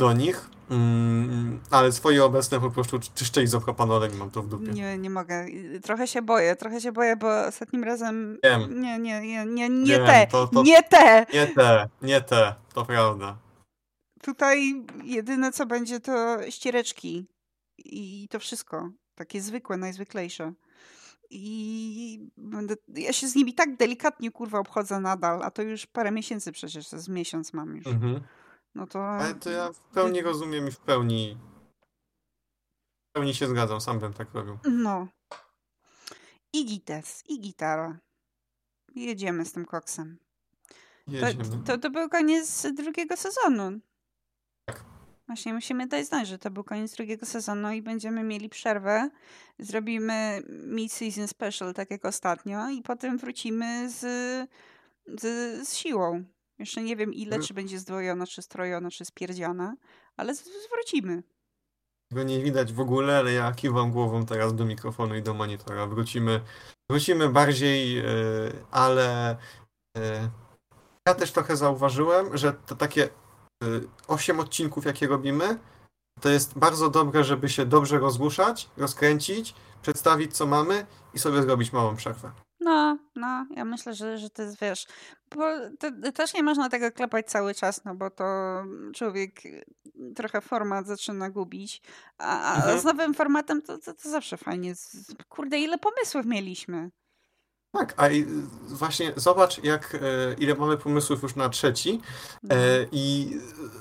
do nich. Mm, ale swoje obecne po prostu czyszczę izopropanolem i mam to w dupie. Nie, nie mogę. Trochę się boję, trochę się boję, bo ostatnim razem... Wiem. Nie, nie, nie, nie, nie Wiem, te, to, to... nie te! Nie te, nie te, to prawda. Tutaj jedyne co będzie to ściereczki i to wszystko. Takie zwykłe, najzwyklejsze. I będę, ja się z nimi tak delikatnie kurwa obchodzę nadal, a to już parę miesięcy przecież, to z miesiąc mam już. Mhm. No to... Ale to ja w pełni rozumiem i w pełni w pełni się zgadzam, sam bym tak robił. No. I gites, i gitara. Jedziemy z tym koksem. Jedziemy. To, to, to był koniec drugiego sezonu. Tak. Właśnie musimy dać znać, że to był koniec drugiego sezonu i będziemy mieli przerwę. Zrobimy mid-season special, tak jak ostatnio, i potem wrócimy z, z, z siłą. Jeszcze nie wiem ile, czy będzie zdwojona, czy strojona, czy spierdziana, ale z, wrócimy. Go nie widać w ogóle, ale ja kiwam głową teraz do mikrofonu i do monitora. Wrócimy, wrócimy bardziej, yy, ale yy, ja też trochę zauważyłem, że to takie yy, 8 odcinków, jakie robimy, to jest bardzo dobre, żeby się dobrze rozruszać, rozkręcić, przedstawić co mamy i sobie zrobić małą przerwę. No, no, ja myślę, że, że to jest, wiesz, bo to, też nie można tego klepać cały czas, no bo to człowiek trochę format zaczyna gubić, a, a mhm. z nowym formatem to, to, to zawsze fajnie. Kurde, ile pomysłów mieliśmy. Tak, a właśnie zobacz, jak e, ile mamy pomysłów już na trzeci no. i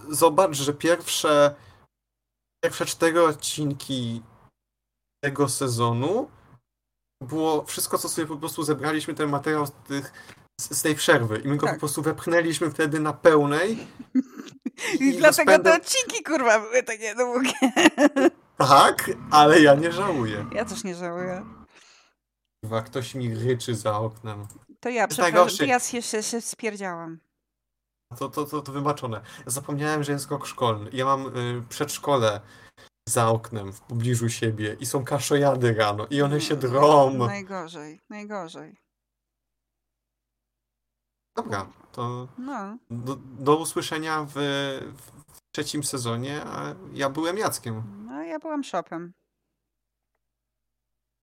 zobacz, że pierwsze pierwsze cztery odcinki tego sezonu było wszystko, co sobie po prostu zebraliśmy, ten materiał z, tych, z tej przerwy i my go tak. po prostu wepchnęliśmy wtedy na pełnej. I, I dlatego rozpędem... te odcinki, kurwa, były takie długie. Tak, ale ja nie żałuję. Ja też nie żałuję. Kurwa, ktoś mi ryczy za oknem. To ja, przepraszam, ja się, się, się spierdziałam. To, to, to, to wybaczone. Zapomniałem, że jest rok szkolny. Ja mam y, przedszkole za oknem, w pobliżu siebie i są kaszojady rano i one się drą. Najgorzej, najgorzej. Dobra, to no. do, do usłyszenia w, w trzecim sezonie, a ja byłem Jackiem. No, ja byłam Shopem.